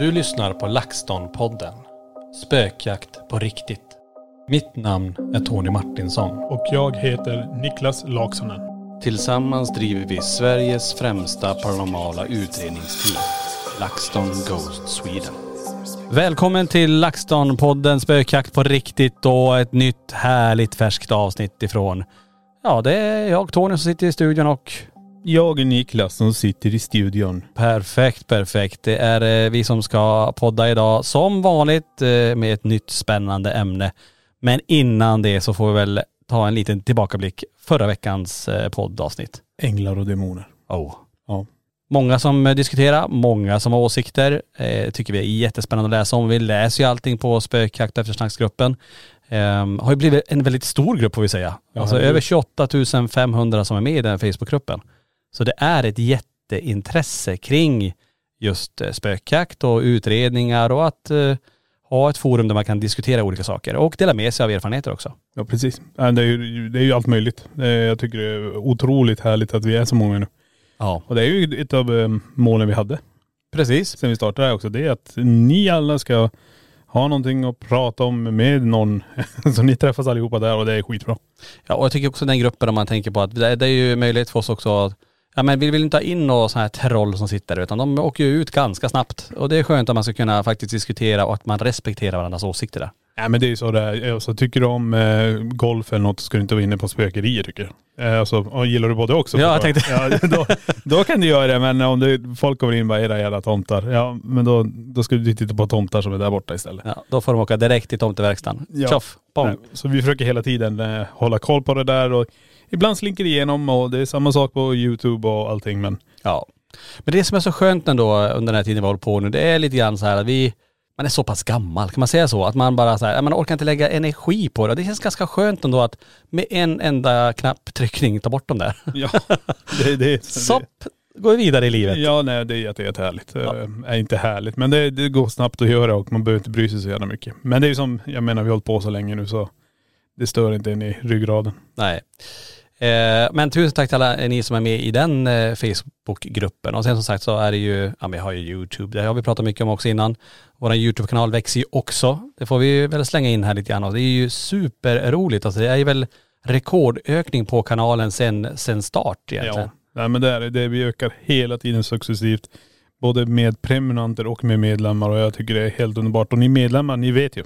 Du lyssnar på LaxTon-podden. Spökjakt på riktigt. Mitt namn är Tony Martinsson. Och jag heter Niklas Laksonen. Tillsammans driver vi Sveriges främsta paranormala utredningsteam. LaxTon Ghost Sweden. Välkommen till LaxTon-podden Spökjakt på riktigt och ett nytt härligt färskt avsnitt ifrån Ja, det är jag Tony som sitter i studion och Jag är Niklas som sitter i studion. Perfekt, perfekt. Det är eh, vi som ska podda idag som vanligt eh, med ett nytt spännande ämne. Men innan det så får vi väl ta en liten tillbakablick förra veckans eh, poddavsnitt. Änglar och demoner. Oh. Ja. Många som diskuterar, många som har åsikter. Eh, tycker vi är jättespännande att läsa om. Vi läser ju allting på spökjakt och eftersnacksgruppen. Ehm, har ju blivit en väldigt stor grupp får vi säga. Ja, alltså över 28 500 som är med i den Facebookgruppen. Så det är ett jätteintresse kring just eh, spökjakt och utredningar och att eh, ha ett forum där man kan diskutera olika saker och dela med sig av erfarenheter också. Ja precis. Det är ju, det är ju allt möjligt. Jag tycker det är otroligt härligt att vi är så många nu. Ja, Och det är ju ett av eh, målen vi hade precis. sen vi startade här också. Det är att ni alla ska ha någonting att prata om med någon. så ni träffas allihopa där och det är skitbra. Ja och jag tycker också den gruppen om man tänker på att det, det är ju möjlighet för oss också att Ja men vi vill inte ha in några sådana här troll som sitter där utan de åker ju ut ganska snabbt. Och det är skönt att man ska kunna faktiskt diskutera och att man respekterar varandras åsikter där. Ja men det är ju så det är. Alltså, tycker du om eh, golf eller något så ska du inte vara inne på spökerier tycker jag. Eh, alltså, gillar du både också? Ja, jag förstås. Ja, då, då kan du göra det men om det, folk kommer in och bara era jävla tomtar. Ja men då, då ska du titta på tomtar som är där borta istället. Ja, då får de åka direkt till tomteverkstan. Ja. Tjoff. Nej, Så vi försöker hela tiden eh, hålla koll på det där och ibland slinker det igenom och det är samma sak på youtube och allting men Ja. Men det som är så skönt ändå under den här tiden vi håller på nu, det är lite grann så här att vi, man är så pass gammal, kan man säga så? Att man bara så här, man orkar inte lägga energi på det. Det känns ganska skönt ändå att med en enda knapptryckning ta bort dem där. ja. det, det, Sopp, går vidare i livet. Ja nej det är jätte, jätte härligt. Ja. Är inte härligt men det, det går snabbt att göra och man behöver inte bry sig så jävla mycket. Men det är ju som, jag menar vi har hållit på så länge nu så det stör inte en i ryggraden. Nej. Eh, men tusen tack till alla ni som är med i den eh, Facebookgruppen. Och sen som sagt så är det ju, ja men jag har ju YouTube, det har vi pratat mycket om också innan. Vår YouTube-kanal växer ju också. Det får vi väl slänga in här lite grann och det är ju superroligt. Alltså det är ju väl rekordökning på kanalen sen, sen start egentligen. Ja. Nej men det är det. Vi ökar hela tiden successivt. Både med prenumeranter och med medlemmar och jag tycker det är helt underbart. Och ni medlemmar, ni vet ju.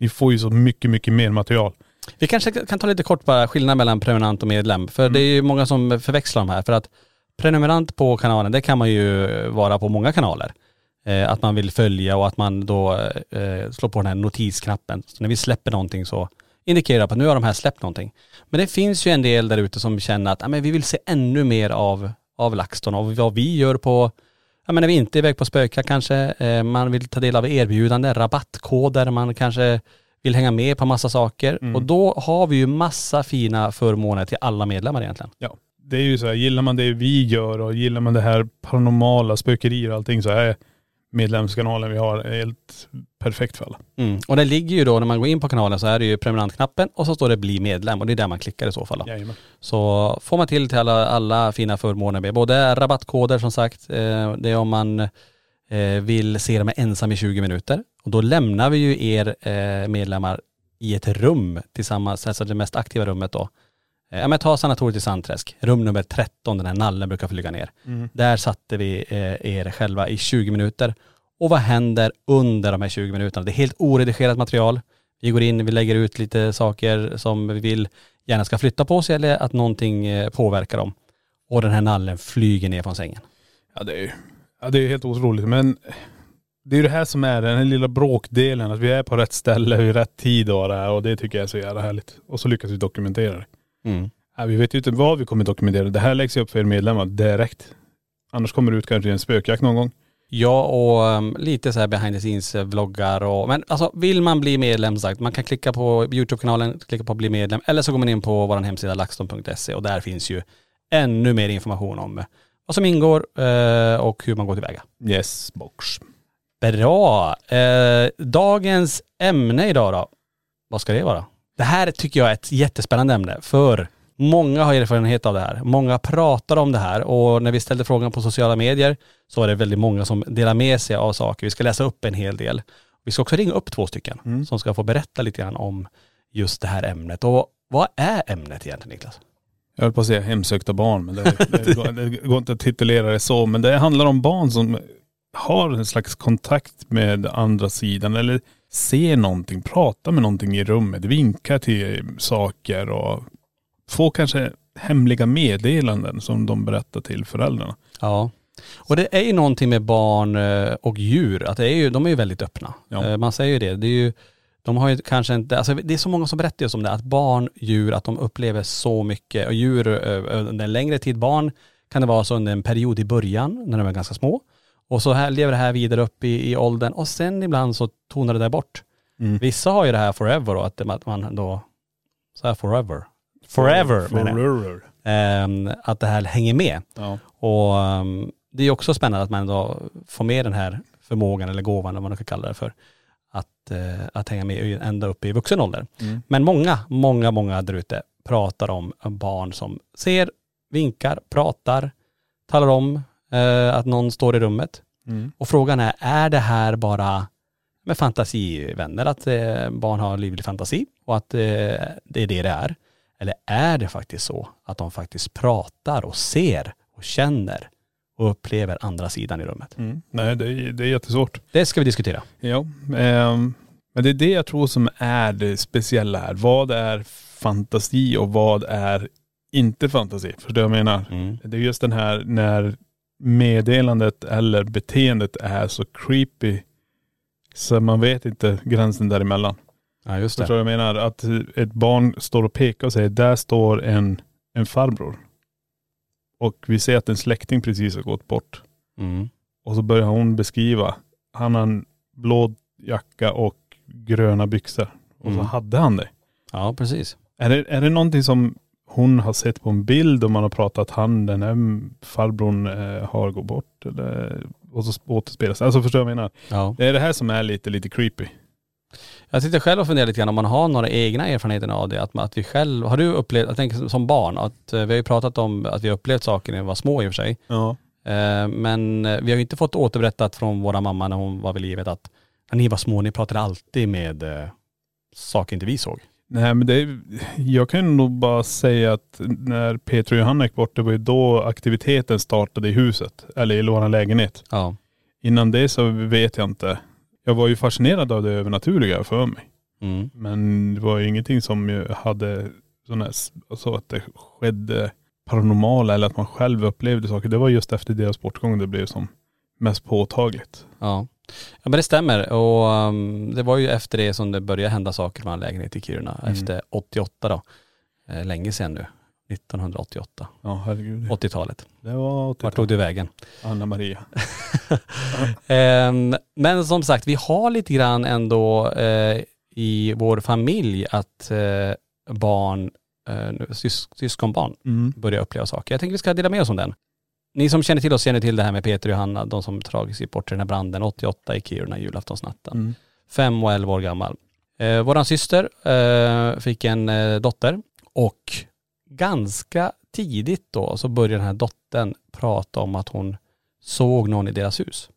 Ni får ju så mycket, mycket mer material. Vi kanske kan ta lite kort bara skillnad mellan prenumerant och medlem. För det är ju många som förväxlar de här. För att prenumerant på kanalen, det kan man ju vara på många kanaler. Eh, att man vill följa och att man då eh, slår på den här notisknappen. Så när vi släpper någonting så indikerar på att nu har de här släppt någonting. Men det finns ju en del där ute som känner att ja, men vi vill se ännu mer av, av LaxTon och vad vi gör på, ja men när vi inte är iväg på spöka kanske, eh, man vill ta del av erbjudanden, rabattkoder, man kanske vill hänga med på massa saker. Och då har vi ju massa fina förmåner till alla medlemmar egentligen. Ja. det är ju så här, gillar man det vi gör och gillar man det här paranormala, spökerier och allting så är medlemskanalen vi har helt perfekt för alla. Mm. Och det ligger ju då, när man går in på kanalen så är det ju prenumerantknappen och så står det bli medlem och det är där man klickar i så fall. Jajamän. Så får man till till alla, alla fina förmåner med både rabattkoder som sagt, eh, det är om man eh, vill se dem ensam i 20 minuter. Och då lämnar vi ju er eh, medlemmar i ett rum tillsammans, alltså det mest aktiva rummet då. Eh, Ja men ta sanatoriet i Sandträsk, rum nummer 13, den här nallen brukar flyga ner. Där satte vi eh, er själva i 20 minuter. Och vad händer under de här 20 minuterna? Det är helt oredigerat material. Vi går in, vi lägger ut lite saker som vi vill gärna ska flytta på sig eller att någonting eh, påverkar dem. Och den här nallen flyger ner från sängen. Ja det är ju ja, det är helt otroligt men det är ju det här som är den här lilla bråkdelen, att vi är på rätt ställe i rätt tid och det här och det tycker jag är så jävla härligt. Och så lyckas vi dokumentera det. Mm. Ja, vi vet ju inte vad vi kommer dokumentera. Det här läggs ju upp för er medlemmar direkt. Annars kommer det ut kanske en spökjakt någon gång. Ja och um, lite så här behind the scenes eh, vloggar och, men alltså vill man bli medlem sagt, man kan klicka på Youtube-kanalen, klicka på bli medlem eller så går man in på vår hemsida laxton.se och där finns ju ännu mer information om eh, vad som ingår eh, och hur man går tillväga. Yes box. Bra! Eh, dagens ämne idag då, vad ska det vara? Det här tycker jag är ett jättespännande ämne för många har erfarenhet av det här. Många pratar om det här och när vi ställde frågan på sociala medier så var det väldigt många som delar med sig av saker. Vi ska läsa upp en hel del. Vi ska också ringa upp två stycken som ska få berätta lite grann om just det här ämnet. Och vad är ämnet egentligen Niklas? Jag höll på att säga hemsökta barn men det, det, det går inte att titulera det så. Men det handlar om barn som har en slags kontakt med andra sidan eller ser någonting, pratar med någonting i rummet, vinkar till saker och får kanske hemliga meddelanden som de berättar till föräldrarna. Ja. Och det är ju någonting med barn eh, och djur, att det är ju, de är ju väldigt öppna. Ja. Eh, Man säger ju det. Det är ju, de har ju kanske inte, alltså det är så många som berättar just om det, att barn, djur, att de upplever så mycket. Och djur eh, under en längre tid, barn kan det vara så under en period i början, när de är ganska små. Och så här lever det här vidare upp i, i åldern och sen ibland så tonar det där bort. Vissa har ju det här forever då, att att man då, så här forever. Forever menar jag. Forever. Ehm, att det här hänger med. Ja. Och ehm, det är också spännande att man då får med den här förmågan eller gåvan, eller vad man ska kalla det för, att, eh, att hänga med ända upp i vuxen ålder. Men många, många, många där ute pratar om barn som ser, vinkar, pratar, talar om eh, att någon står i rummet. Och frågan är, är det här bara med fantasivänner, att eh, barn har livlig fantasi och att eh, det är det det är? Eller är det faktiskt så att de faktiskt pratar och ser och känner och upplever andra sidan i rummet? Mm. Nej det är, det är jättesvårt. Det ska vi diskutera. Ja, ehm, men det är det jag tror som är det speciella här. Vad är fantasi och vad är inte fantasi? Förstår du vad jag menar? Mm. Det är just den här när meddelandet eller beteendet är så creepy så man vet inte gränsen däremellan. Ja just Förstår du vad jag menar? Att ett barn står och pekar och säger, där står en, en farbror. Och vi ser att en släkting precis har gått bort. Mm. Och så börjar hon beskriva. Han har en blå jacka och gröna byxor. Och så Mm. hade han det. Ja precis. Är det, är det någonting som hon har sett på en bild och man har pratat att han, den här farbrorn eh, har gått bort eller och så återspelas. Alltså förstår du vad jag menar? Ja. Det är det här som är lite, lite creepy. Jag sitter själv och funderar lite grann om man har några egna erfarenheter av det. Att, man- att vi själv, har du upplevt, jag tänker som barn, att eh, vi har ju pratat om att vi har upplevt saker när vi var små i och för sig. Ja. Eh, Men vi har ju inte fått återberättat från våra mamma när hon var vid livet att när ni var små, ni pratade alltid med saker inte vi såg. Nej men det jag kan nog bara säga att när Peter och Johanna gick bort, det var ju då aktiviteten startade i huset. Eller i vår lägenhet. Ja. Innan det så vet jag inte. Jag var ju fascinerad av det övernaturliga för mig. Mm. Men det var ju ingenting som hade sådana, alltså att det skedde paranormala eller att man själv upplevde saker. Det var just efter deras bortgång det blev som mest påtagligt. Ja. Ja men det stämmer och um, det var ju efter det som det började hända saker med en lägenhet i Kiruna. Efter 88 då. Eh, länge sedan nu. 1988. Ja herregud. 80-talet. Det var Vart tog det vägen? Anna Maria. Ehm, men som sagt, vi har lite grann ändå eh, i vår familj att eh, barn nu, sys, syskonbarn Mm. börjar uppleva saker. Jag tänker vi ska dela med oss om den. Ni som känner till oss känner till det här med Peter och Johanna, de som tragiskt gick bort i den här branden 88 i Kiruna julaftonsnatten. Mm. Fem och elva år gammal. Eh, våran syster eh, fick en eh, dotter och ganska tidigt då så började den här dottern prata om att hon såg någon i deras hus.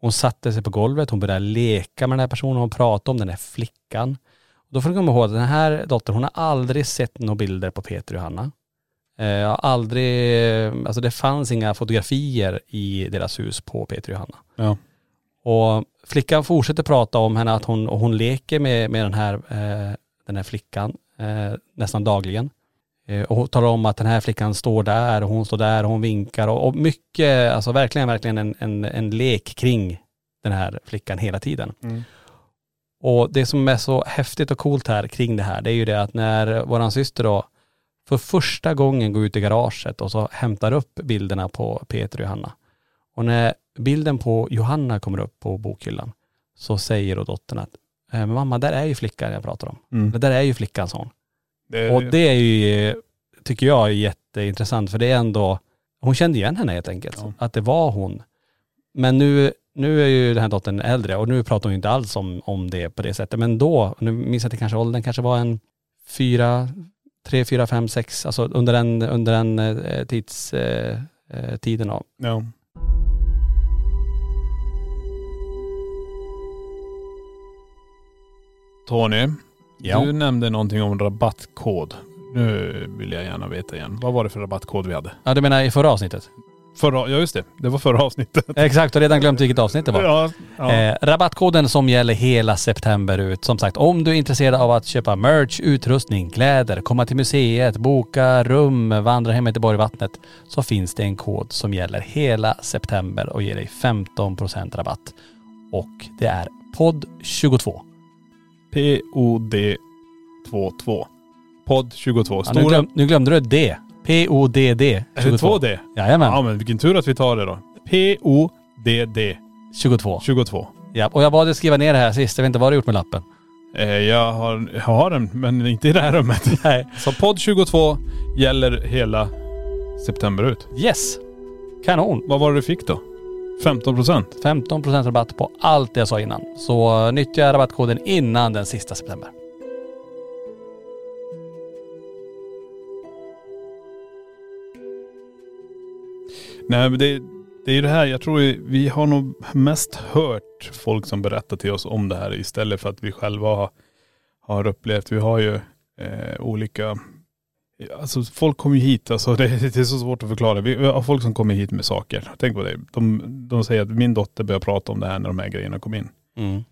Hon satte sig på golvet, hon började leka med den här personen, hon pratade om den här flickan. Då får ni komma ihåg att den här dottern, hon har aldrig sett några bilder på Peter och Johanna. Eh, Jag har aldrig, alltså det fanns inga fotografier i deras hus på Peter och Johanna. Ja. Och flickan fortsätter prata om henne att hon, och hon leker med, med den, här, eh, den här flickan eh, nästan dagligen. Eh, och hon talar om att den här flickan står där och hon står där och hon vinkar och, och mycket, alltså verkligen, verkligen en, en, en lek kring den här flickan hela tiden. Mm. Och det som är så häftigt och coolt här kring det här, det är ju det att när våran syster då för första gången går ut i garaget och så hämtar upp bilderna på Peter och Johanna. Och när bilden på Johanna kommer upp på bokhyllan så säger då dottern att "Eh, mamma, där är ju flickan jag pratar om. Mm. Det där är ju flickan, sa hon. Det, Och det är ju, tycker jag är jätteintressant för det är ändå, hon kände igen henne helt enkelt. Ja. Att det var hon. Men nu, nu är ju den här dottern äldre och nu pratar hon ju inte alls om, om det på det sättet. Men då, nu minns jag att det kanske åldern kanske var en fyra, tre, fyra, fem, sex, alltså under den, under den eh, tids, eh, eh, tiden av. ja. Tony, Ja. du nämnde någonting om rabattkod. Nu vill jag gärna veta igen. Vad var det för rabattkod vi hade? Ja du menar i förra avsnittet? Förra, ja just det, det var förra avsnittet. Exakt, och redan glömt vilket avsnitt det var. Ja, ja. Eh, rabattkoden som gäller hela september ut. Som sagt, om du är intresserad av att köpa merch, utrustning, kläder, komma till museet, boka rum, vandra hemmet i Borgvattnet så finns det en kod som gäller hela september och ger dig 15% rabatt. Och det är podd22. POD 22. Podd 22. Ja, nu, glöm, nu glömde du ett D. P-O-D-D. är det två D? Jajamän. Ja men vilken tur att vi tar det då. P-O-D-D 22. 22. Ja, och jag bad dig skriva ner det här sist. Jag vet inte vad du gjort med lappen. Eh, jag, har, jag har den men inte i det här rummet. Nej. Så podd 22 gäller hela september ut. Yes. Kanon. Vad var det du fick då? 15 procent? 15% rabatt på allt det jag sa innan. Så nyttja rabattkoden innan den sista september. Nej men det, det är ju det här, jag tror vi- har nog mest hört folk som berättar till oss om det här istället för att vi själva har, har upplevt. Vi har ju eh, olika, alltså folk kommer ju hit, alltså det, det är så svårt att förklara. Vi har folk som kommer hit med saker. Tänk på det. De, de säger att min dotter börjar prata om det här när de här grejerna kom in. Mm.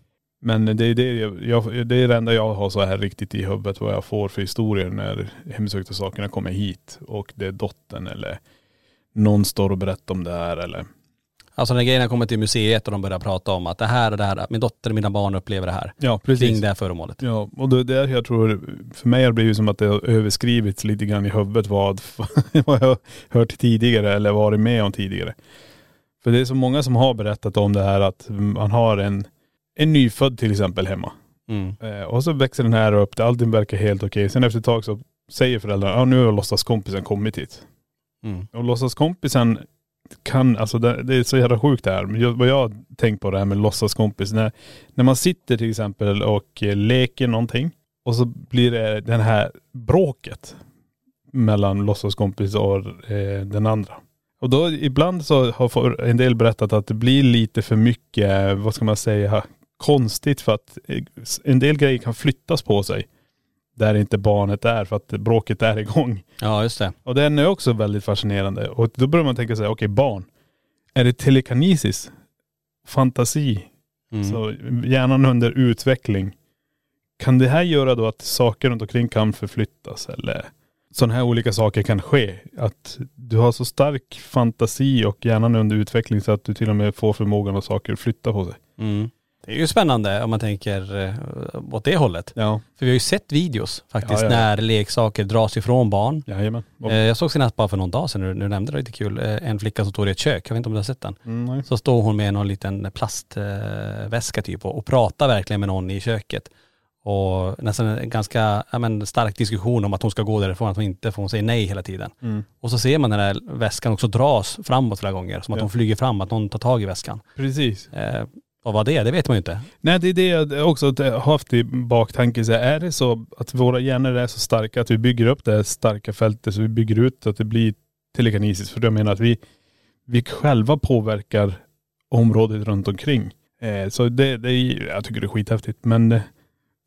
Men det är det, jag, det är det enda jag har så här riktigt i huvudet vad jag får för historier när hemsökta sakerna kommer hit och det är dottern eller någon står och berättar om det här eller Alltså när grejerna kommer till museet och de börjar prata om att det här och det här, min dotter och mina barn upplever det här. Ja Kring precis. det här föremålet. Ja och det är där jag tror, för mig har det blivit som att det har överskrivits lite grann i huvudet vad, vad jag har hört tidigare eller varit med om tidigare. För det är så många som har berättat om det här att man har en, en nyfödd till exempel hemma. Mm. Eh, och så växer den här upp, allting verkar helt okej. Sen efter ett tag så säger föräldrarna, ja nu har låtsaskompisen kommit hit. Mm. Och låtsaskompisen kan, alltså det, det är så jävla sjukt det här. Men jag, vad jag har tänkt på det här med låtsaskompis. När, när man sitter till exempel och leker någonting och så blir det den här bråket mellan låtsaskompis och eh, den andra. Och då ibland så har en del berättat att det blir lite för mycket, vad ska man säga, konstigt för att eh, en del grejer kan flyttas på sig. Där inte barnet är för att bråket är igång. Ja just det. Och den är också väldigt fascinerande. Och då börjar man tänka sig, okej barn. Är det telekinesis? Fantasi? Mm. Så hjärnan under utveckling. Kan det här göra då att saker runt omkring kan förflyttas eller sådana här olika saker kan ske? Att du har så stark fantasi och hjärnan är under utveckling så att du till och med får förmågan att saker flytta på sig. Mm. Det är ju spännande om man tänker eh, åt det hållet. Ja. För vi har ju sett videos faktiskt Ja, ja, när leksaker dras ifrån barn. Jajamän. Och- Eh, Jag såg senast bara för någon dag sedan, nu, nu nämnde det lite kul, eh, en flicka som står i ett kök, jag vet inte om du har sett den? Mm. Så står hon med någon liten plastväska typ och, och pratar verkligen med någon i köket. Och nästan en ganska ja, men, stark diskussion om att hon ska gå därifrån, att hon inte får, hon säger nej hela tiden. Och så ser man den här väskan också dras framåt flera gånger, som att Ja. hon flyger fram, att någon tar tag i väskan. Precis. Eh, vad det är, det vet man ju inte. Nej det är det jag också har haft i baktanke. Så är det så att våra hjärnor är så starka att vi bygger upp det här starka fältet så vi bygger ut att det blir telekinesis. För jag menar att vi, vi själva påverkar området runt omkring. Eh, så det, det jag tycker det är skithäftigt. Men eh,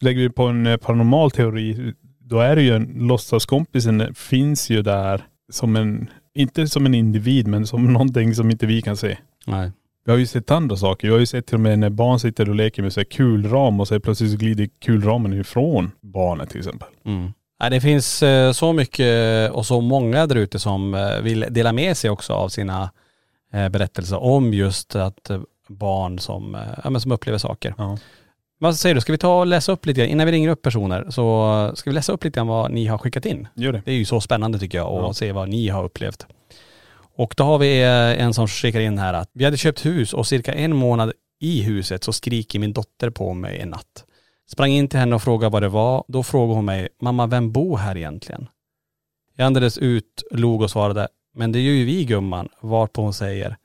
lägger vi på en eh, paranormal teori, då är det ju en, låtsaskompisen finns ju där som en, inte som en individ men som någonting som inte vi kan se. Nej. Vi har ju sett andra saker. Jag har ju sett till och med när barn sitter och leker med så här kulram och så plötsligt så glider kulramen ifrån barnet till exempel. Mm. Det finns eh, så mycket och så många där ute som eh, vill dela med sig också av sina eh, berättelser om just att eh, barn som, eh, ja, men som upplever saker. Ja. Vad säger du, ska vi ta och läsa upp lite innan vi ringer upp personer, så ska vi läsa upp lite grann vad ni har skickat in? Gör det. Det är ju så spännande tycker jag att Ja. se vad ni har upplevt. Och då har vi eh, en som skickar in här att vi hade köpt hus och cirka en månad i huset så skriker min dotter på mig en natt. Sprang in till henne och frågade vad det var. Då frågade hon mig, mamma vem bor här egentligen? Jag andades ut, log och svarade, men det gör ju vi gumman, varpå hon säger,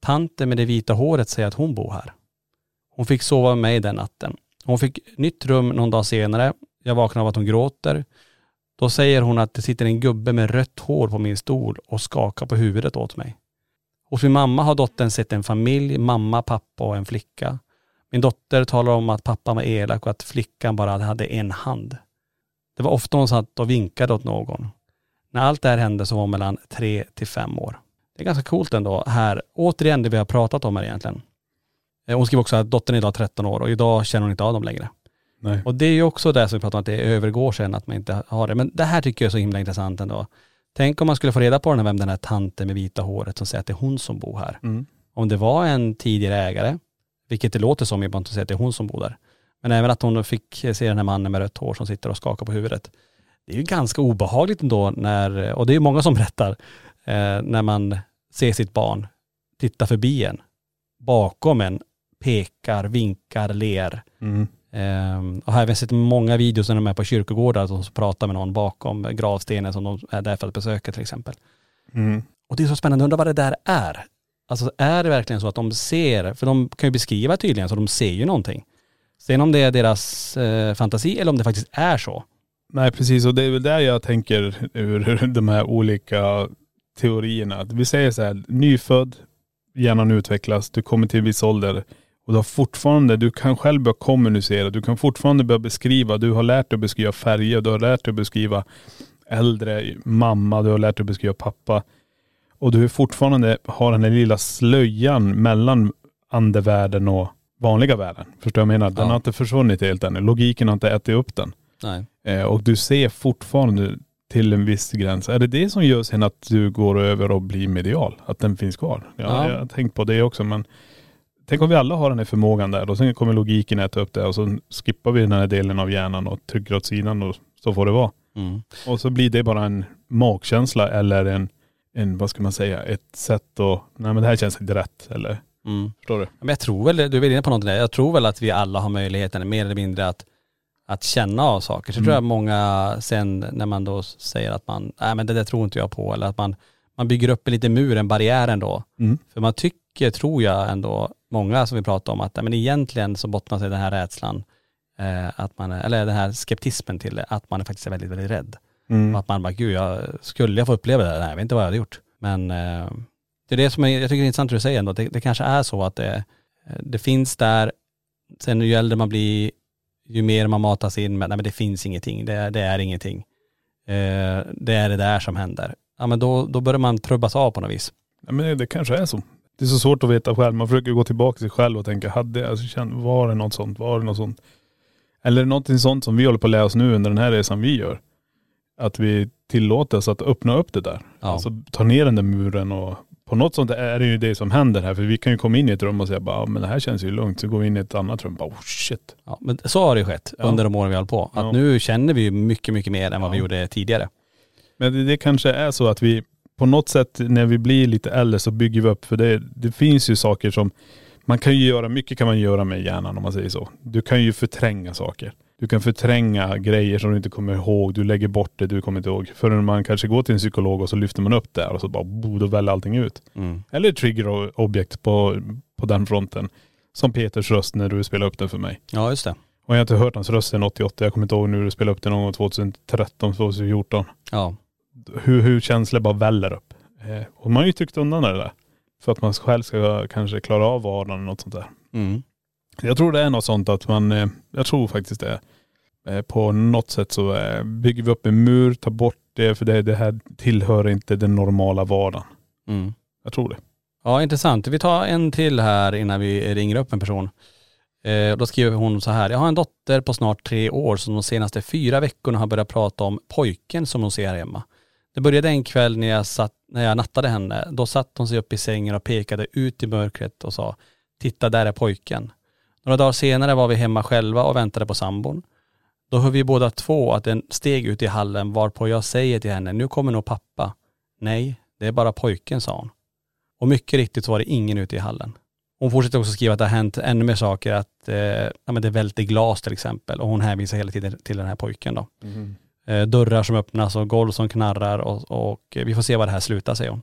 tanten med det vita håret säger att hon bor här. Hon fick sova med mig den natten. Hon fick nytt rum någon dag senare. Jag vaknar av att hon gråter. Då säger hon att det sitter en gubbe med rött hår på min stol och skakar på huvudet åt mig. Hos min mamma har dottern sett en familj, mamma, pappa och en flicka. Min dotter talar om att pappan var elak och att flickan bara hade en hand. Det var ofta hon satt och vinkade åt någon. När allt det här hände så var hon mellan tre till fem år. Det är ganska coolt ändå här, återigen det vi har pratat om här egentligen. Eh, hon skriver också att dottern är idag 13 år och idag känner hon inte av dem längre. Nej. Och det är ju också det som vi pratar om, att det övergår sen att man inte har det. Men det här tycker jag är så himla intressant ändå. Tänk om man skulle få reda på den här, vem den här tanten med vita håret som säger att det är hon som bor här. Mm. Om det var en tidigare ägare, vilket det låter som, ibland att säga att det är hon som bor där. Men även att hon fick se den här mannen med rött hår som sitter och skakar på huvudet. Det är ju ganska obehagligt ändå när, och det är ju många som berättar, eh, när man ser sitt barn titta förbi en, bakom en, pekar, vinkar, ler. Mm. Ehm, och här har vi sett många videos när de är på kyrkogårdar som pratar med någon bakom gravstenen som de är där för att besöka till exempel. Mm. Och det är så spännande, undrar vad det där är. Alltså är det verkligen så att de ser, för de kan ju beskriva tydligen så de ser ju någonting. Sen om det är deras eh, fantasi eller om det faktiskt är så. Nej precis och det är väl där jag tänker ur de här olika teorierna. Vi säger så här, nyfödd, hjärnan utvecklas, du kommer till en viss ålder och du har fortfarande, du kan själv börja kommunicera, du kan fortfarande börja beskriva, du har lärt dig att beskriva färger, du har lärt dig att beskriva äldre, mamma, du har lärt dig att beskriva pappa. Och du är fortfarande har den här lilla slöjan mellan andevärlden och vanliga världen. Förstår du vad jag menar? Den Ja. har inte försvunnit helt ännu. Logiken har inte ätit upp den. Nej. Eh, och du ser fortfarande till en viss gräns. Är det det som gör sen att du går över och blir medial? Att den finns kvar? Ja, Ja. Jag har tänkt på det också men tänk om vi alla har den här förmågan där och sen kommer logiken äta upp det och så skippar vi den här delen av hjärnan och trycker åt sidan och så får det vara. Mm. Och så blir det bara en magkänsla eller en, en vad ska man säga, ett sätt att, nej men det här känns inte rätt eller, Mm. förstår du? Men jag tror väl, du är väl inne på någonting där, jag tror väl att vi alla har möjligheten mer eller mindre att, att känna av saker. Så Mm. tror jag många sen när man då säger att man, nej men det där tror inte jag på eller att man, man bygger upp en liten mur, en barriär ändå. Mm. För man tycker, tror jag ändå, många som vi pratar om att men egentligen så bottnar sig den här rädslan, eh, att man, eller den här skeptismen till det, att man faktiskt är väldigt, väldigt rädd. Mm. Och att man bara, gud jag, skulle jag få uppleva det här? Nej, jag vet inte vad jag hade gjort. Men eh, det är det som är, jag tycker det är intressant det du säger ändå, det, det kanske är så att det, det finns där, sen ju äldre man blir, ju mer man matas in med, nej men det finns ingenting, det, är- det är ingenting. Eh, det är det där som händer. Ja men då, då börjar man trubbas av på något vis. Ja, men det kanske är så. Det är så svårt att veta själv. Man försöker gå tillbaka till sig själv och tänka, hade jag, alltså, var det något sånt? Var det något sånt? Eller någonting sånt som vi håller på att lära oss nu under den här resan vi gör. Att vi tillåter oss att öppna upp det där. Ja. Alltså ta ner den där muren och på något sånt är det ju det som händer här. För vi kan ju komma in i ett rum och säga bara, ja, men det här känns ju lugnt. Så går vi in i ett annat rum, bara oh shit. Ja, men så har det skett Ja. under de åren vi håller på. Att Ja. nu känner vi ju mycket, mycket mer än vad vi gjorde tidigare. Men det, det kanske är så att vi på något sätt när vi blir lite äldre så bygger vi upp, för det, det finns ju saker som, man kan ju göra, mycket kan man göra med hjärnan om man säger så. Du kan ju förtränga saker. Du kan förtränga grejer som du inte kommer ihåg. Du lägger bort det du kommer inte ihåg. Förrän man kanske går till en psykolog och så lyfter man upp det och så bara, då väller allting ut. Mm. Eller triggerobjekt på, på den fronten. Som Peters röst när du spelade upp den för mig. Ja, just det. Och jag har inte hört hans röst sedan 88. Jag kommer inte ihåg nu du spelade upp den någon gång 2013, 2014. Ja. Hur, hur känslor bara väller upp. Eh, och man har ju tryckt undan det där. För att man själv ska kanske klara av vardagen eller något sånt där. Mm. Jag tror det är något sånt att man, eh, jag tror faktiskt det. Eh, På något sätt så eh, bygger vi upp en mur, tar bort det för det, det här tillhör inte den normala vardagen. Mm. Jag tror det. Ja, intressant. Vi tar en till här innan vi ringer upp en person. Eh, då skriver hon så här. Jag har en dotter på snart tre år som de senaste fyra veckorna har börjat prata om pojken som hon ser hemma. Det började en kväll när jag, satt, när jag nattade henne. Då satt hon sig upp i sängen och pekade ut i mörkret och sa Titta där är pojken. Några dagar senare var vi hemma själva och väntade på sambon. Då hör vi båda två att en steg ut i hallen varpå jag säger till henne, nu kommer nog pappa. Nej, det är bara pojken, sa hon. Och mycket riktigt så var det ingen ute i hallen. Hon fortsätter också skriva att det har hänt ännu mer saker, att eh, ja, men det välter glas till exempel. Och hon hänvisar hela tiden till den här pojken då. Mm dörrar som öppnas och golv som knarrar och, och vi får se vad det här slutar säger hon.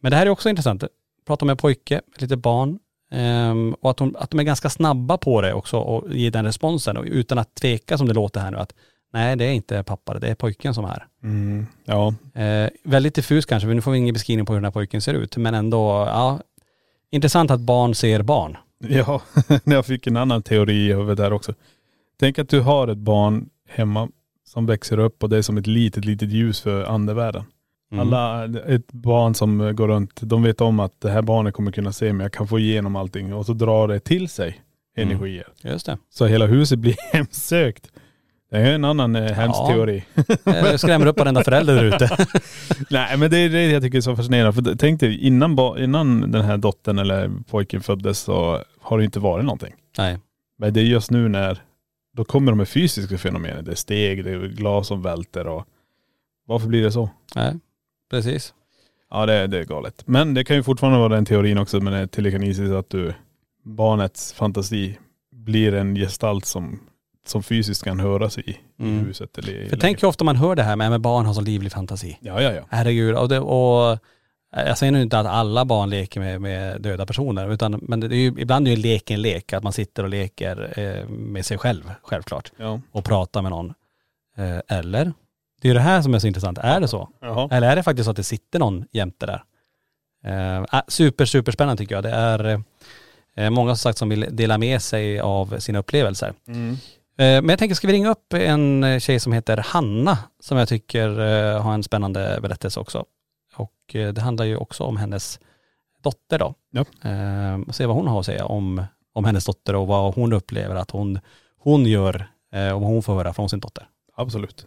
Men det här är också intressant. Prata med en pojke, lite barn. ehm, och att, hon, att de är ganska snabba på det också och ge den responsen. Och utan att tveka som det låter här nu att nej det är inte pappa, det är pojken som är här. Mm. Ja. Eh, väldigt diffus kanske, för nu får vi ingen beskrivning på hur den här pojken ser ut. Men ändå, ja, intressant att barn ser barn. Ja, jag fick en annan teori i huvudet där också. Tänk att du har ett barn hemma som växer upp och det är som ett litet, litet ljus för andevärlden. Mm. Alla, ett barn som går runt, de vet om att det här barnet kommer kunna se mig, jag kan få igenom allting och så drar det till sig Mm. energier. Just det. Så hela huset blir hemsökt. Det är en annan eh, hemsk Ja. teori. Eh, skrämmer upp varenda förälder där ute. Nej men det är det jag tycker är så fascinerande. För tänk dig, innan, innan den här dottern eller pojken föddes så har det inte varit någonting. Nej. Men det är just nu när, då kommer de här fysiska fenomenen. Det är steg, det är glas som välter och varför blir det så? Nej, precis. Ja det, är- det är galet. Men det kan ju fortfarande vara den teorin också med det telekinesis att du, barnets fantasi blir en gestalt som, som fysiskt kan höras i, Mm. i huset eller i För tänk hur ofta man hör det här med att barn har så livlig fantasi. Ja ja ja. Herregud. Och, det, och jag säger nu inte att alla barn leker med, med döda personer, utan, men är ju, ibland är ju leken en lek, att man sitter och leker eh, med sig själv, självklart. ja. Och pratar med någon. Eh, eller? Det är ju det här som är så intressant. Är det så? Jaha. Eller är det faktiskt så att det sitter någon jämte där? Eh, äh, super, super spännande tycker jag. Det är eh, många som sagt som vill dela med sig av sina upplevelser. Mm. Eh, Men jag tänker, ska vi ringa upp en eh, tjej som heter Hanna, som jag tycker eh, har en spännande berättelse också. Och eh, det handlar ju också om hennes dotter då. Ja. Eh, och se vad hon har att säga om, om hennes dotter och vad hon upplever att hon, hon gör eh, och vad hon får höra från sin dotter. Absolut.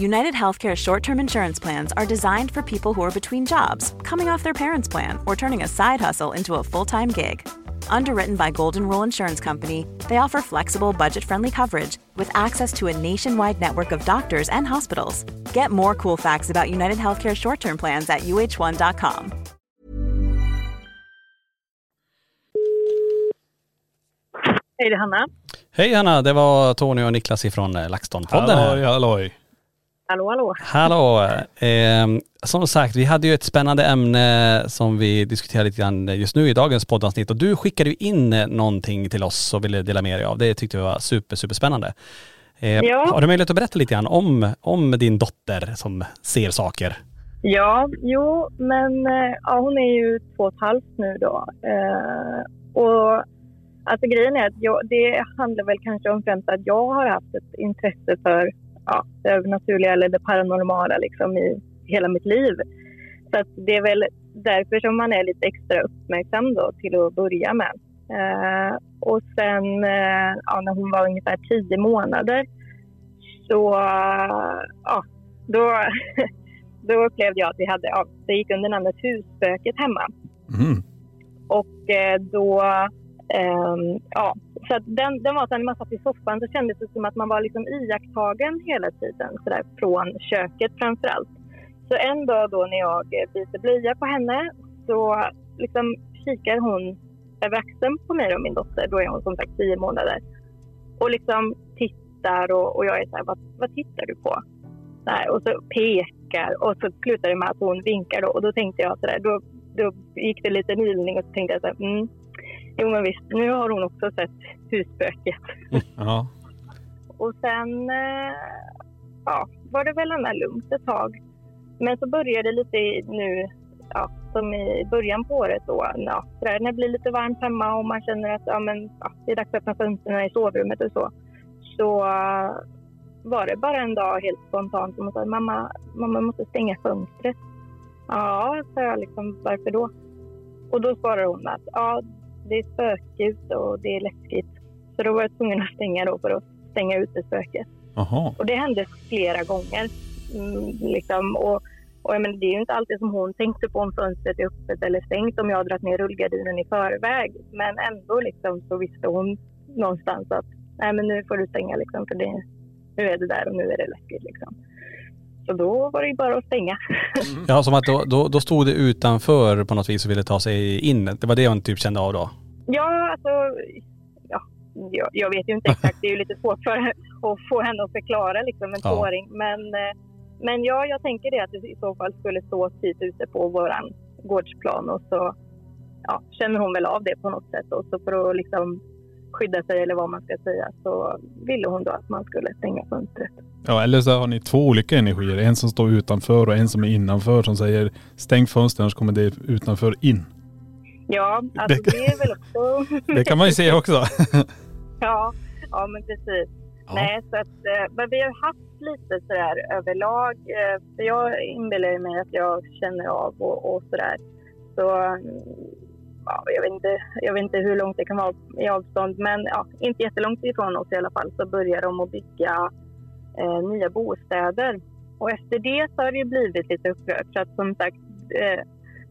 United Healthcare short term insurance plans are designed for people who are between jobs, coming off their parents' plan, or turning a side hustle into a full time gig. Underwritten by Golden Rule Insurance Company, they offer flexible, budget friendly coverage with access to a nationwide network of doctors and hospitals. Get more cool facts about United Healthcare short term plans at uh1.com. Hej, det är Hanna. Hej Hanna, det var Tony och Niklas ifrån eh, LaxTon-podden Halloj, här. halloj. Hallå, hallå. Hallå! Eh, som sagt, vi hade ju ett spännande ämne som vi diskuterar lite grann just nu i dagens poddavsnitt och du skickade ju in någonting till oss och ville dela med dig av. Det tyckte vi var super, super spännande. Eh, Ja. Har du möjlighet att berätta lite grann om, om din dotter som ser saker? Ja, jo, men eh, ja, hon är ju två och ett halvt nu då. Eh, och alltså grejen är att jag, det handlar väl kanske om främst att jag har haft ett intresse för ja, det övernaturliga eller det paranormala liksom i hela mitt liv. Så det är väl därför som man är lite extra uppmärksam då till att börja med. Eh, och sen eh, ja, när hon var ungefär tio månader så ja, då, då upplevde jag att vi hade, ja, det gick under namnet husspöket hemma. Mm. Och eh, då, ehm, ja, så att den, den var så när man satt i soffan så kändes det som att man var liksom iakttagen hela tiden så där, från köket framför allt. Så en dag då när jag eh, byter blöja på henne så liksom kikar hon över axeln på mig och min dotter. Då är hon som sagt tio månader. Och liksom tittar och, och jag är så här, vad, vad tittar du på? Där, och så pekar och så slutar det med att hon vinkar då. Och då tänkte jag så där, då, då gick det lite nylning och så tänkte jag så här, mm, jo men visst, nu har hon också sett husspöket. Ja. Och sen eh, ja, var det väl ändå lugnt ett tag. Men så började det lite nu, ja, som i början på året då, ja, när det blir lite varmt hemma och man känner att ja, men, ja, det är dags att öppna fönstren i sovrummet och så. Så eh, var det bara en dag helt spontant som hon sa, mamma, mamma måste stänga fönstret. Ja, sa jag liksom, varför då? Och då svarade hon att ja, det är spöke ute och det är läskigt. Så då var jag tvungen att stänga då för att stänga ute spöket. Jaha. Och det hände flera gånger. Mm, liksom, och, och jag menar, det är ju inte alltid som hon tänkte på om fönstret är öppet eller stängt om jag har dragit ner rullgardinen i förväg. Men ändå liksom, så visste hon någonstans att Nej, men nu får du stänga liksom, för det, nu är det där och nu är det läskigt. Liksom. Så då var det ju bara att stänga. Ja, som att då, då, då stod det utanför på något vis och ville ta sig in. Det var det hon typ kände av då. Ja, alltså, ja, jag, jag vet ju inte exakt. Det är ju lite svårt för att få henne att förklara liksom, en Ja. Men, eh, men ja, jag tänker det att det i så fall skulle stå typ ute på våran gårdsplan och så ja, känner hon väl av det på något sätt. Och så för att liksom skydda sig eller vad man ska säga så ville hon då att man skulle stänga fönstret. Ja eller så har ni två olika energier. En som står utanför och en som är innanför som säger stäng fönstren annars kommer det utanför in. Ja, alltså Det- det är väl också... Det kan man ju se också. Ja, ja men precis. Nej, så att, eh, men vi har haft lite sådär överlag. eh, För jag inbillar mig att jag känner av och, och sådär. Så mm, ja, jag, vet inte, jag vet inte hur långt det kan vara i avstånd, men ja, inte jättelångt ifrån oss i alla fall så börjar de att bygga eh, nya bostäder. Och efter det så har det ju blivit lite upprört. Så att som sagt, eh,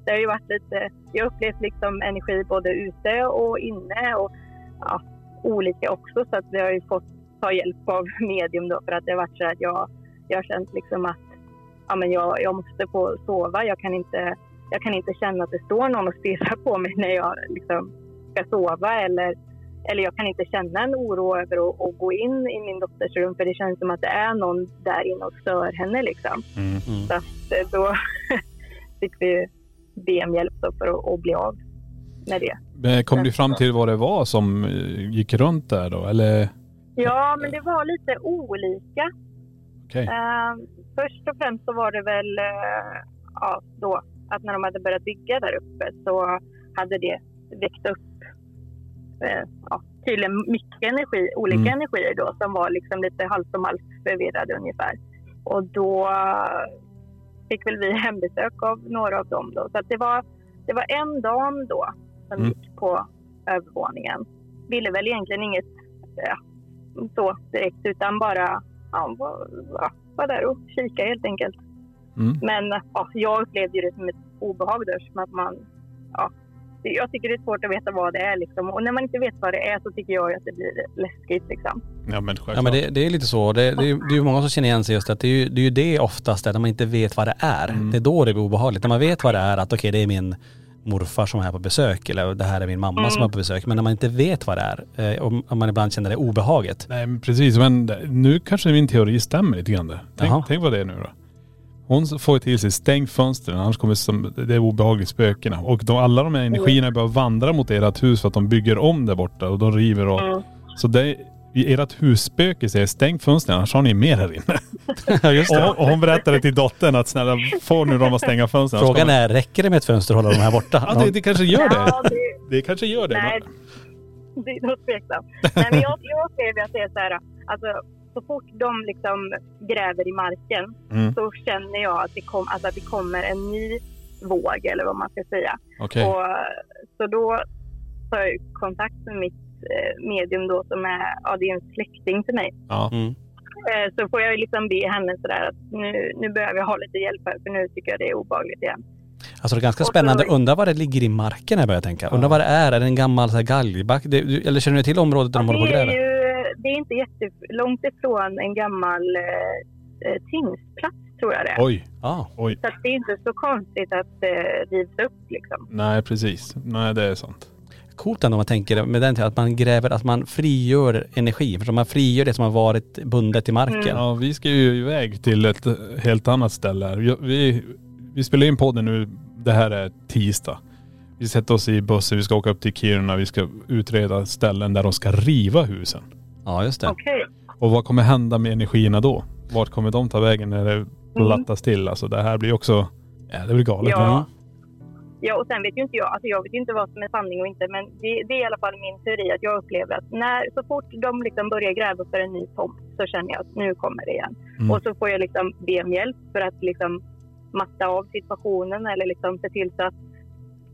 det har ju varit lite, jag har upplevt liksom energi både ute och inne och ja, olika också. Så att vi har ju fått ta hjälp av medium då för att det har varit så att jag, jag har känt liksom att ja, men jag, jag måste få sova. Jag kan, inte, jag kan inte känna att det står någon och stirrar på mig när jag liksom ska sova eller, eller jag kan inte känna en oro över att, att gå in i min dotters rum för det känns som att det är någon där inne och stör henne liksom. Så att eh, då fick vi be om hjälp för att, bli av med det. Men Kom du fram till vad det var som eh, gick runt där då? Eller? Ja, men det var lite olika. Okej. Eh, först och främst så var det väl eh, ja, då att när de hade börjat bygga där uppe så hade det väckt upp eh, ja, tydligen mycket energi, olika Mm. energier då som var liksom lite halvt om halvt förvirrade ungefär. Och då fick väl vi hembesök av några av dem då. Så det var, det var en dam då som Mm. gick på övervåningen. Ville väl egentligen inget ja, så direkt utan bara ja, var, ja, var där och kika helt enkelt. Mm. Men ja, jag upplevde ju det som ett obehag där, som att man, ja, jag tycker det är svårt att veta vad det är liksom. Och när man inte vet vad det är så tycker jag att det blir läskigt liksom. Ja men Ja men det, det är lite så. Det, det, är, det är många som känner igen sig just att det är ju det, är ju det oftast när man inte vet vad det är. Det är då det blir obehagligt. När man vet vad det är, att okej det är min morfar som är här på besök eller det här är min mamma som är på besök. Men när man inte vet vad det är, eh, om, om man ibland känner det obehaget. Nej men precis, men det- nu kanske min teori stämmer lite grann. Tänk, tänk på det nu då. Hon får ju till sig stäng fönstren annars kommer som, det är obehagligt spökena. Och de, alla de här energierna börjar vandra mot ert hus för att de bygger om där borta och de river och.. Mm. Så det, i ert husspöke säger stäng fönstren annars har ni mer här inne. Just det. och, och hon berättade till dottern att snälla få nu dem att stänga fönstren. Frågan kommer- är, räcker det med ett fönster och hålla dem här borta? Ja det, det kanske gör det. Ja, det, Det kanske gör det. nej, det är nog tveksamt. Nej, men jag, jag upplever att det är så här, alltså så fort de liksom gräver i marken Mm. så känner jag att det, kom, alltså att det kommer en ny våg eller vad man ska säga. Okej. Och, så då tar jag kontakt med mitt eh, medium då som är, ja det är en släkting till mig. Ja. Mm. Eh, Så får jag ju liksom be henne sådär att nu, nu behöver jag ha lite hjälp här för nu tycker jag det är obehagligt igen. Alltså det är ganska spännande. Undrar vad det ligger i marken jag börjar tänka. Undrar vad det är. Är det en gammal så här, galgback? Det, eller känner du till området där de håller på och det, är gräver? Det är inte jättelångt ifrån en gammal eh, eh, tingsplats tror jag det är. Oj. Ja. Oj. Så att det är inte så konstigt att det rivs upp liksom. Nej precis. Nej det är sant. Coolt ändå om man tänker med den till att man gräver, att man frigör energi. För man frigör det som har varit bundet i marken. Ja vi ska ju iväg till ett helt annat ställe här. Vi, vi spelar in podden nu, det här är tisdag. Vi sätter oss i bussen, vi ska åka upp till Kiruna, vi ska utreda ställen där de ska riva husen. Ja just det. Okej. Och vad kommer hända med energierna då? Vart kommer de ta vägen när Mm. det plattas till? Alltså det här blir också, ja det blir galet. Ja. Ja, och sen vet ju inte jag, alltså jag vet inte vad som är sanning och inte, men det, det är i alla fall min teori att jag upplever att när, så fort de liksom börjar gräva för en ny tomt så känner jag att nu kommer det igen. Mm. Och så får jag liksom be om hjälp för att liksom matta av situationen eller liksom se till så att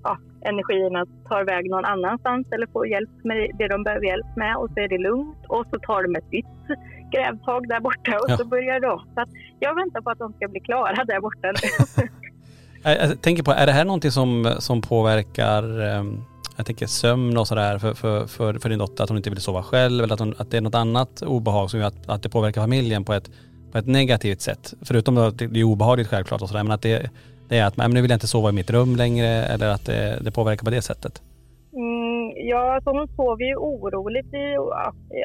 ja, energierna tar väg någon annanstans eller får hjälp med det de behöver hjälp med och så är det lugnt och så tar de ett nytt grävtag där borta och Ja. så börjar de. Så att jag väntar på att de ska bli klara där borta nu. Jag, jag tänker på, är det här någonting som, som påverkar, ehm, jag tänker sömn och sådär för, för, för, för din dotter? Att hon inte vill sova själv eller att, hon, att det är något annat obehag som gör att, att det påverkar familjen på ett, på ett negativt sätt? Förutom att det är obehagligt självklart och sådär, men att det, det är att men nu vill jag inte sova i mitt rum längre eller att det, det påverkar på det sättet. Mm, ja, alltså hon sover ju oroligt. I,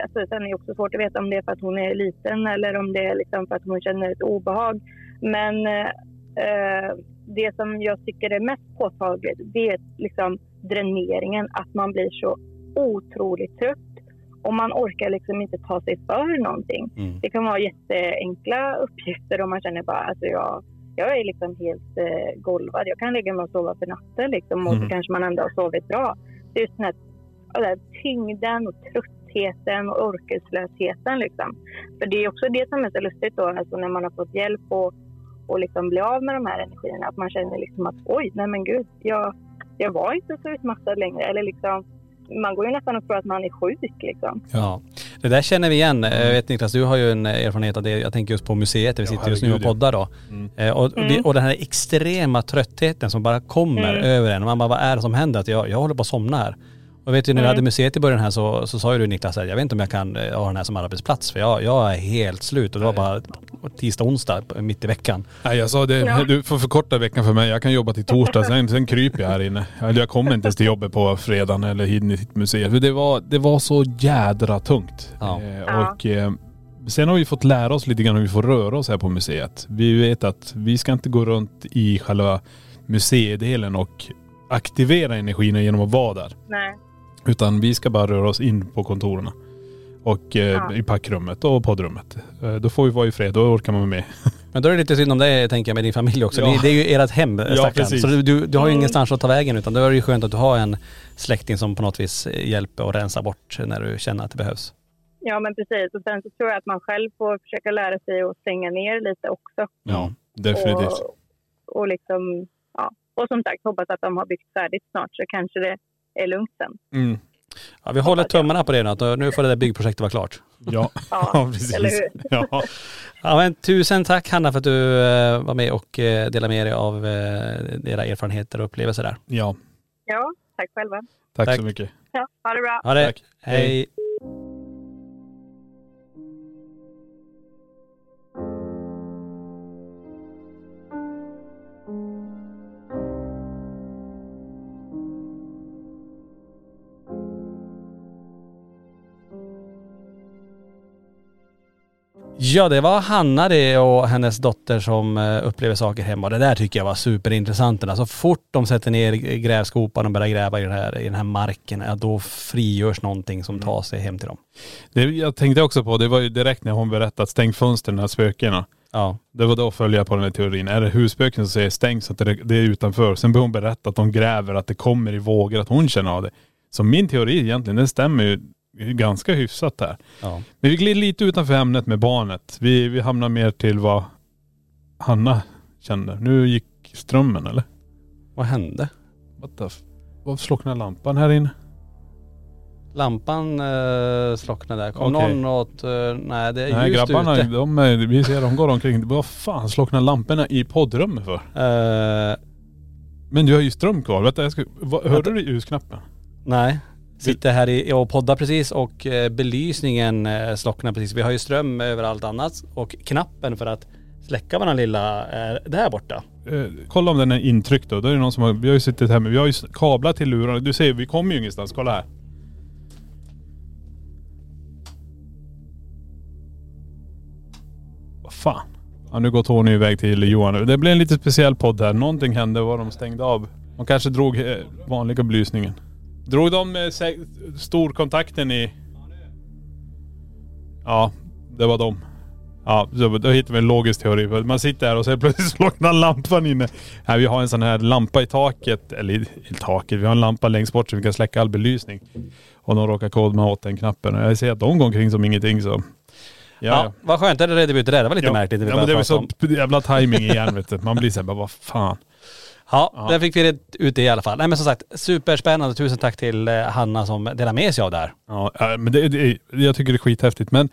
alltså, sen är det också svårt att veta om det är för att hon är liten eller om det är liksom för att hon känner ett obehag. Men eh, det som jag tycker är mest påtagligt det är liksom dräneringen. Att man blir så otroligt trött och man orkar liksom inte ta sig för någonting. Mm. Det kan vara jätteenkla uppgifter och man känner bara alltså jag, jag är liksom helt eh, golvad. Jag kan lägga mig och sova för natten liksom, och så Mm. kanske man ändå har sovit bra. Det är just den här, den här tyngden och tröttheten och orkeslösheten. Liksom. För det är också det som är så lustigt då, alltså när man har fått hjälp och, och liksom bli av med de här energierna. Att man känner liksom att oj, nej men gud, jag, jag var inte så utmattad längre. Eller liksom, man går ju nästan och tror att man är sjuk liksom. Ja. Det där känner vi igen. Jag vet Niklas, du har ju en erfarenhet av det. Jag tänker just på museet där vi Ja, sitter just nu och poddar då. Mm. Eh, Och, och, det, och den här extrema tröttheten som bara kommer Mm. över en. Man bara, vad är det som händer? Att jag, jag håller på att somna här. Och vet du, när vi Mm. hade museet i början här så, så sa ju du Niklas, att jag vet inte om jag kan eh, ha den här som arbetsplats. För jag, jag är helt slut. Och det var bara tisdag, onsdag mitt i veckan. Nej jag sa det, du får förkorta veckan för mig. Jag kan jobba till torsdag, sen, sen kryper jag här inne. Eller jag kommer inte ens till jobbet på fredagen eller in i sitt museum. För det var, det var så jädra tungt. Ja. Eh, Ja. och eh, sen har vi fått lära oss lite grann hur vi får röra oss här på museet. Vi vet att vi ska inte gå runt i själva museidelen och aktivera energin genom att vara där. Nej. Utan vi ska bara röra oss in på kontoren. Och eh, Ja. i packrummet och poddrummet. Eh, då får vi vara i fred, då orkar man med. Men då är det lite synd om det tänker jag med din familj också. Ja. Det, det är ju ert hem stackarn. precis. Så du, du, du har ju Mm. ingenstans att ta vägen utan då är det ju skönt att du har en släkting som på något vis hjälper och rensar bort när du känner att det behövs. Ja, men precis. Och sen så tror jag att man själv får försöka lära sig att stänga ner lite också. Ja, definitivt. Och, och liksom, ja. Och som sagt, hoppas att de har byggt färdigt snart så kanske det är lugnt sen. Mm. Ja, vi håller tummarna på det nu, att nu får det där byggprojektet vara klart. Ja, Ja, ja precis. eller hur? Ja. Ja men tusen tack Hanna för att du eh, var med och eh, delade med dig av eh, era erfarenheter och upplevelser där. ja, Ja, tack själva. tack, Tack. så mycket. Ja, ha det bra. Ha det. Tack. Hej. Hej. Ja det var Hanna det och hennes dotter som eh, upplever saker hemma. Det där tycker jag var superintressant. Alltså fort de sätter ner grävskopan och börjar gräva i den här, i den här marken, ja, då frigörs någonting som tar sig hem till dem. Det, jag tänkte också på, det var ju direkt när hon berättade stäng fönstren, de här spökena. Ja. Det var då följde jag på den här teorin. Är det husspöken som säger stäng så att det, det är utanför. Sen börjar hon berätta att de gräver, att det kommer i vågor, att hon känner av det. Så min teori egentligen, den stämmer ju ganska hyfsat där. Ja. Men vi glider lite utanför ämnet med barnet. Vi, vi hamnar mer till vad Hanna kände. Nu gick strömmen eller? Vad hände? What the f- Varför slocknade lampan här inne? Lampan eh, slocknade där. Kom Okej. någon åt... Eh, nej det är Nej ljust grabbarna, ute. de, är- vi ser de går omkring. Vad fan slocknar lamporna i poddrummet för? Eh, Men du har ju ström kvar. Vänta, jag ska, vad, hörde du ljusknappen? nej. Sitter här i, och poddar precis och eh, belysningen eh, slocknar precis. Vi har ju ström överallt annat och knappen för att släcka våran lilla eh, är där borta. Eh, kolla om den är intryckt då. Då är det någon som har, vi har ju suttit här med, vi har ju kablar till lurarna. Du ser, vi kommer ju ingenstans. Kolla här. Vad fan. Ja, nu går Tony iväg till Johan. Det blev en lite speciell podd här. Någonting hände var de stängde av. De kanske drog eh, vanliga belysningen. Drog de eh, storkontakten i... Ja, det var de. Ja, då, då hittar vi en logisk teori. För Man sitter här och så plötsligt slocknar lampan inne. Här, vi har en sån här lampa i taket, eller i, i taket. Vi har en lampa längst bort så vi kan släcka all belysning. Och de råkar kodma åt den knappen. Och jag ser att de går omkring som ingenting så... Ja, vad skönt. Där redde vi ut det där. Det var lite Ja. märkligt. vi Ja men det är prata så om. jävla timing igen vet du. Man blir såhär bara, vad fan. Ja, Ja. där fick vi det ut det i alla fall. Nej men som sagt, superspännande. Tusen tack till eh, Hanna som delar med sig av det här. Ja, ja, men det, det, jag tycker det är skithäftigt. Men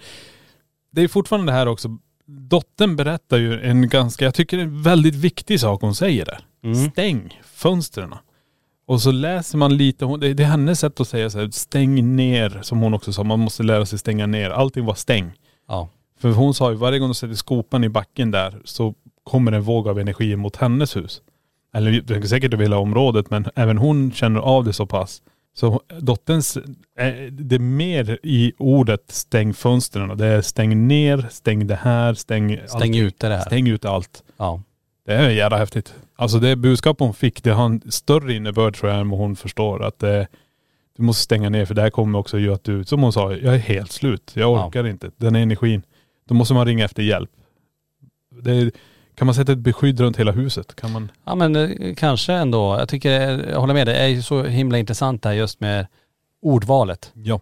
det är fortfarande det här också. Dottern berättar ju en ganska, jag tycker det är en väldigt viktig sak hon säger där. Mm. Stäng fönstren. Och så läser man lite, hon- det, det är hennes sätt att säga så här, stäng ner, som hon också sa. Man måste lära sig stänga ner. Allting var stäng. Ja. För hon sa ju varje gång du sätter skopan i backen där så kommer en våg av energi mot hennes hus. Eller det är säkert över hela området men även hon känner av det så pass. Så dotterns, eh, det är mer i ordet stäng fönstren. Det är stäng ner, stäng det här, stäng Stäng ute det här. Stäng ut allt. Ja. Det är jävla häftigt. Alltså det budskap hon fick, det har en större innebörd tror jag än vad hon förstår. Att det, du måste stänga ner för det här kommer också göra att du, som hon sa, jag är helt slut. Jag orkar inte. Den energin. Då måste man ringa efter hjälp. Det är, kan man sätta ett beskydd runt hela huset? Kan man? Ja men eh, kanske ändå. Jag tycker, eh, jag håller med dig. Det är ju så himla intressant det här just med ordvalet Ja.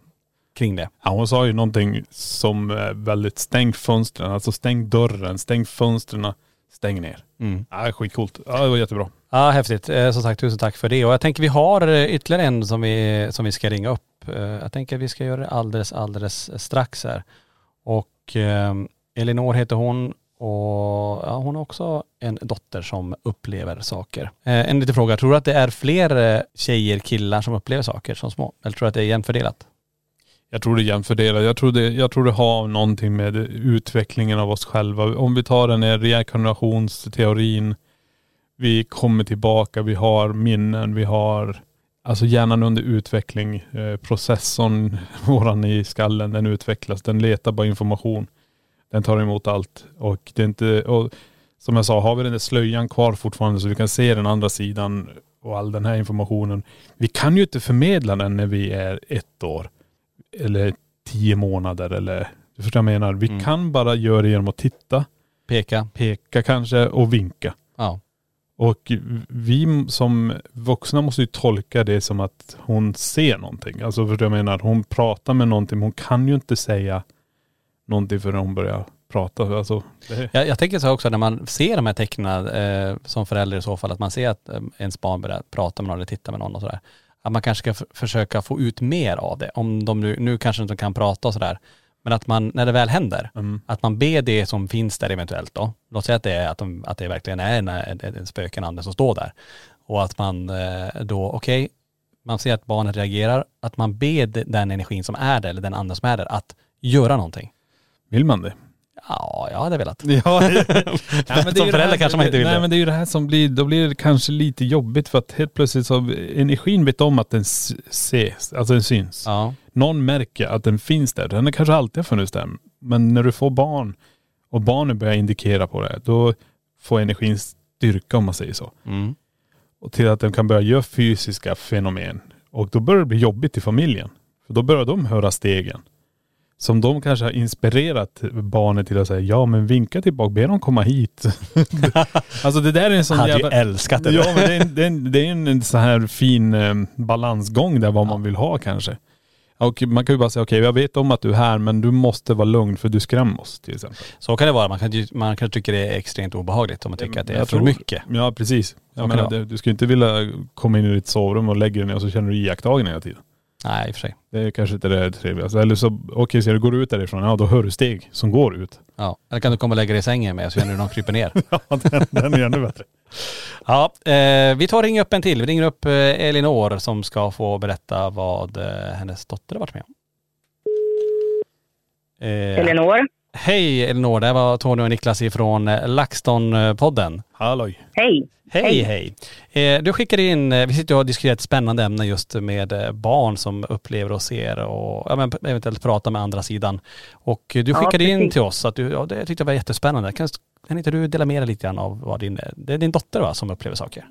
kring det. Ja, hon sa ju någonting som är väldigt stäng fönstren, alltså stäng dörren, stäng fönstren, stäng ner. Mm. Ja, skitcoolt. Ja, det var jättebra. Ja häftigt. Eh, Som sagt tusen tack för det. Och jag tänker vi har ytterligare en som vi, som vi ska ringa upp. Jag tänker vi ska göra det alldeles, alldeles strax här. Och eh, Elinor heter hon och ja, hon har också en dotter som upplever saker. Eh, En liten fråga, tror du att det är fler eh, tjejer, killar som upplever saker som små? Eller tror du att det är jämfördelat? Jag tror det är jämfördelat. Jag tror det, jag tror det har någonting med utvecklingen av oss själva. Om vi tar den här reinkarnationsteorin. Vi kommer tillbaka, vi har minnen, vi har alltså hjärnan under utveckling. Eh, processorn, våran i skallen, den utvecklas. Den letar bara information. Den tar emot allt. Och det är inte, och som jag sa, har vi den där slöjan kvar fortfarande så vi kan se den andra sidan och all den här informationen. Vi kan ju inte förmedla den när vi är ett år eller tio månader eller, du förstår vad jag menar. Vi Mm. kan bara göra det genom att titta, Peka? peka kanske och vinka. Ja. Och vi som vuxna måste ju tolka det som att hon ser någonting. Alltså förstår du vad jag menar? Hon pratar med någonting, men hon kan ju inte säga någonting förrän hon börjar prata. Alltså, Jag, jag tänker så också när man ser de här tecknen eh, som förälder i så fall, att man ser att eh, ens barn börjar prata med någon eller titta med någon och sådär. Att man kanske ska försöka få ut mer av det. Om de nu, nu kanske inte kan prata och sådär. Men att man, när det väl händer, mm. att man ber det som finns där eventuellt då. Låt säga att det, är, att, de, att det verkligen är en, en, en spöke, en ande som står där. Och att man eh, då, okej, man ser att barnet reagerar, att man ber de- den energin som är där, eller den anden som är där, att göra någonting. Vill man det? Ja, jag hade velat. Ja, Som ju det förälder här- kanske man inte vill Nej det. men det är ju det här som blir, då blir det kanske lite jobbigt för att helt plötsligt så, energin vet om att den ses, alltså den syns. Ja. Någon märker att den finns där. Den har kanske alltid har funnits där. Men när du får barn och barnen börjar indikera på det, då får energin styrka om man säger så. Mm. Och till att den kan börja göra fysiska fenomen. Och då börjar det bli jobbigt i familjen. För då börjar de höra stegen. Som de kanske har inspirerat barnet till att säga, ja men vinka tillbaka, be dem komma hit. alltså det där är en sån Hade ju jävla... älskat det. Ja men det är en, det är en, det är en, en sån här fin eh, balansgång där vad man vill ha kanske. Och man kan ju bara säga okej jag vet om att du är här men du måste vara lugn för du skrämmer oss till exempel. Så kan det vara. Man kan, ju- man kan tycka det är extremt obehagligt om man tycker att det är för tror- mycket. Ja precis. Jag menar, det du ska ju inte vilja komma in i ditt sovrum och lägga dig ner och så känner du iakttagen hela tiden. Nej i och för sig. Det är kanske inte det trevligaste. Eller så, okej så du går ut därifrån, ja då hör du steg som går ut. Ja. Eller kan du komma och lägga dig i sängen med så känner du någon kryper ner. Ja den, den är ännu bättre. Ja, eh, vi tar ringer upp en till. Vi ringer upp eh, Elinor som ska få berätta vad eh, hennes dotter har varit med om. Eh, Elinor. Hej Elinor, det här var Tony och Niklas ifrån eh, LaxTon-podden. Halloj. Hej. Hej hej. Eh, du skickade in, eh, vi sitter och har diskuterat ett spännande ämne just med eh, barn som upplever och ser och ja, men eventuellt pratar med andra sidan. Och eh, du Ja, skickade in precis. till oss att du, ja, det tyckte jag var jättespännande. Kan, kan inte du dela med dig lite grann av vad din, det är din dotter va, som upplever saker?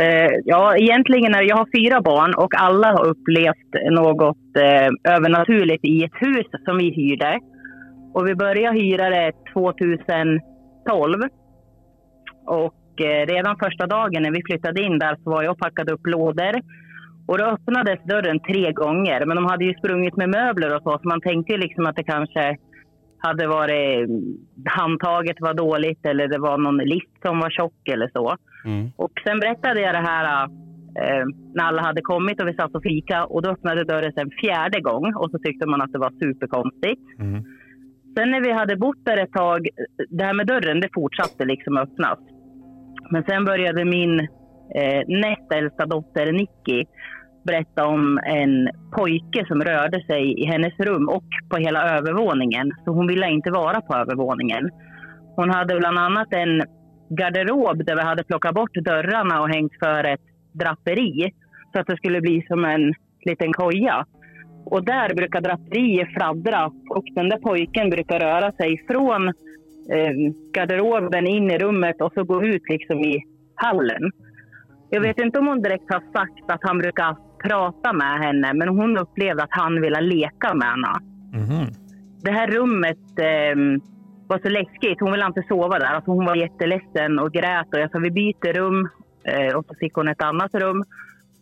Eh, ja, egentligen är jag har fyra barn och alla har upplevt något eh, övernaturligt i ett hus som vi hyrde. Och vi började hyra det 2012. Och eh, redan första dagen när vi flyttade in där så var jag och packade upp lådor. Och då öppnades dörren tre gånger. Men de hade ju sprungit med möbler och så, så man tänkte liksom att det kanske hade varit handtaget var dåligt eller det var någon list som var tjock eller så. Och sen berättade jag det här eh, när alla hade kommit och vi satt och fika och då öppnade dörren en fjärde gång och så tyckte man att det var superkonstigt. Sen när vi hade bott där ett tag, det här med dörren det fortsatte liksom öppnas. Men sen började min eh, näst äldsta dotter Nicky berätta om en pojke som rörde sig i hennes rum och på hela övervåningen. Så hon ville inte vara på övervåningen. Hon hade bland annat en garderob där vi hade plockat bort dörrarna och hängt för ett draperi så att det skulle bli som en liten koja. Och där brukar draperier fladdra och den där pojken brukar röra sig från eh, garderoben in i rummet och så gå ut liksom i hallen. Jag vet inte om hon direkt har sagt att han brukar prata med henne men hon upplevde att han ville leka med henne det här rummet eh, var så läskigt. Hon ville inte sova där. Alltså hon var jätteledsen och grät. Och jag sa vi byter rum. Eh, och så fick hon ett annat rum.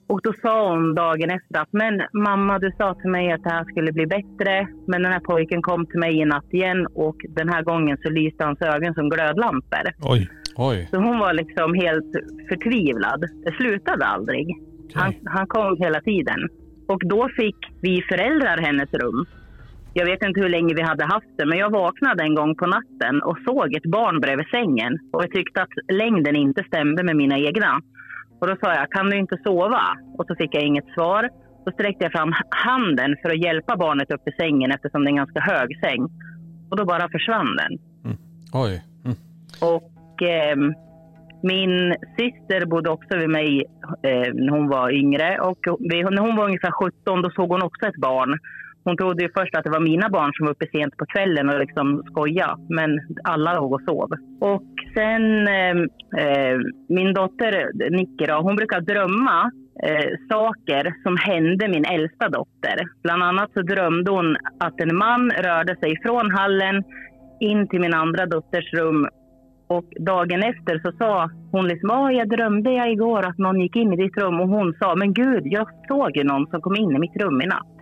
Och då sa hon dagen efter att men mamma du sa till mig att det här skulle bli bättre. Men den här pojken kom till mig i natt igen och den här gången så lyste hans ögon som glödlampor. Oj. Oj. Så hon var liksom helt förtvivlad. Det slutade aldrig. Han, han kom hela tiden. Och då fick vi föräldrar hennes rum. Jag vet inte hur länge vi hade haft det, men jag vaknade en gång på natten och såg ett barn bredvid sängen. Och jag tyckte att längden inte stämde med mina egna. Och då sa jag, kan du inte sova? Och så fick jag inget svar. Då sträckte jag fram handen för att hjälpa barnet upp i sängen eftersom det är en ganska hög säng. Och då bara försvann den. Oj. Och ehm, min syster bodde också vid mig eh, när hon var yngre. Och när hon var ungefär 17 då såg hon också ett barn. Hon trodde ju först att det var mina barn som var uppe sent på kvällen och liksom skoja. Men alla låg och sov. Och sen eh, min dotter Nicky hon brukar drömma eh, saker som hände min äldsta dotter. Bland annat så drömde hon att en man rörde sig från hallen in till min andra dotters rum och dagen efter så sa hon liksom, ah, jag drömde jag igår att någon gick in i ditt rum och hon sa, men gud, jag såg ju någon som kom in i mitt rum i natt.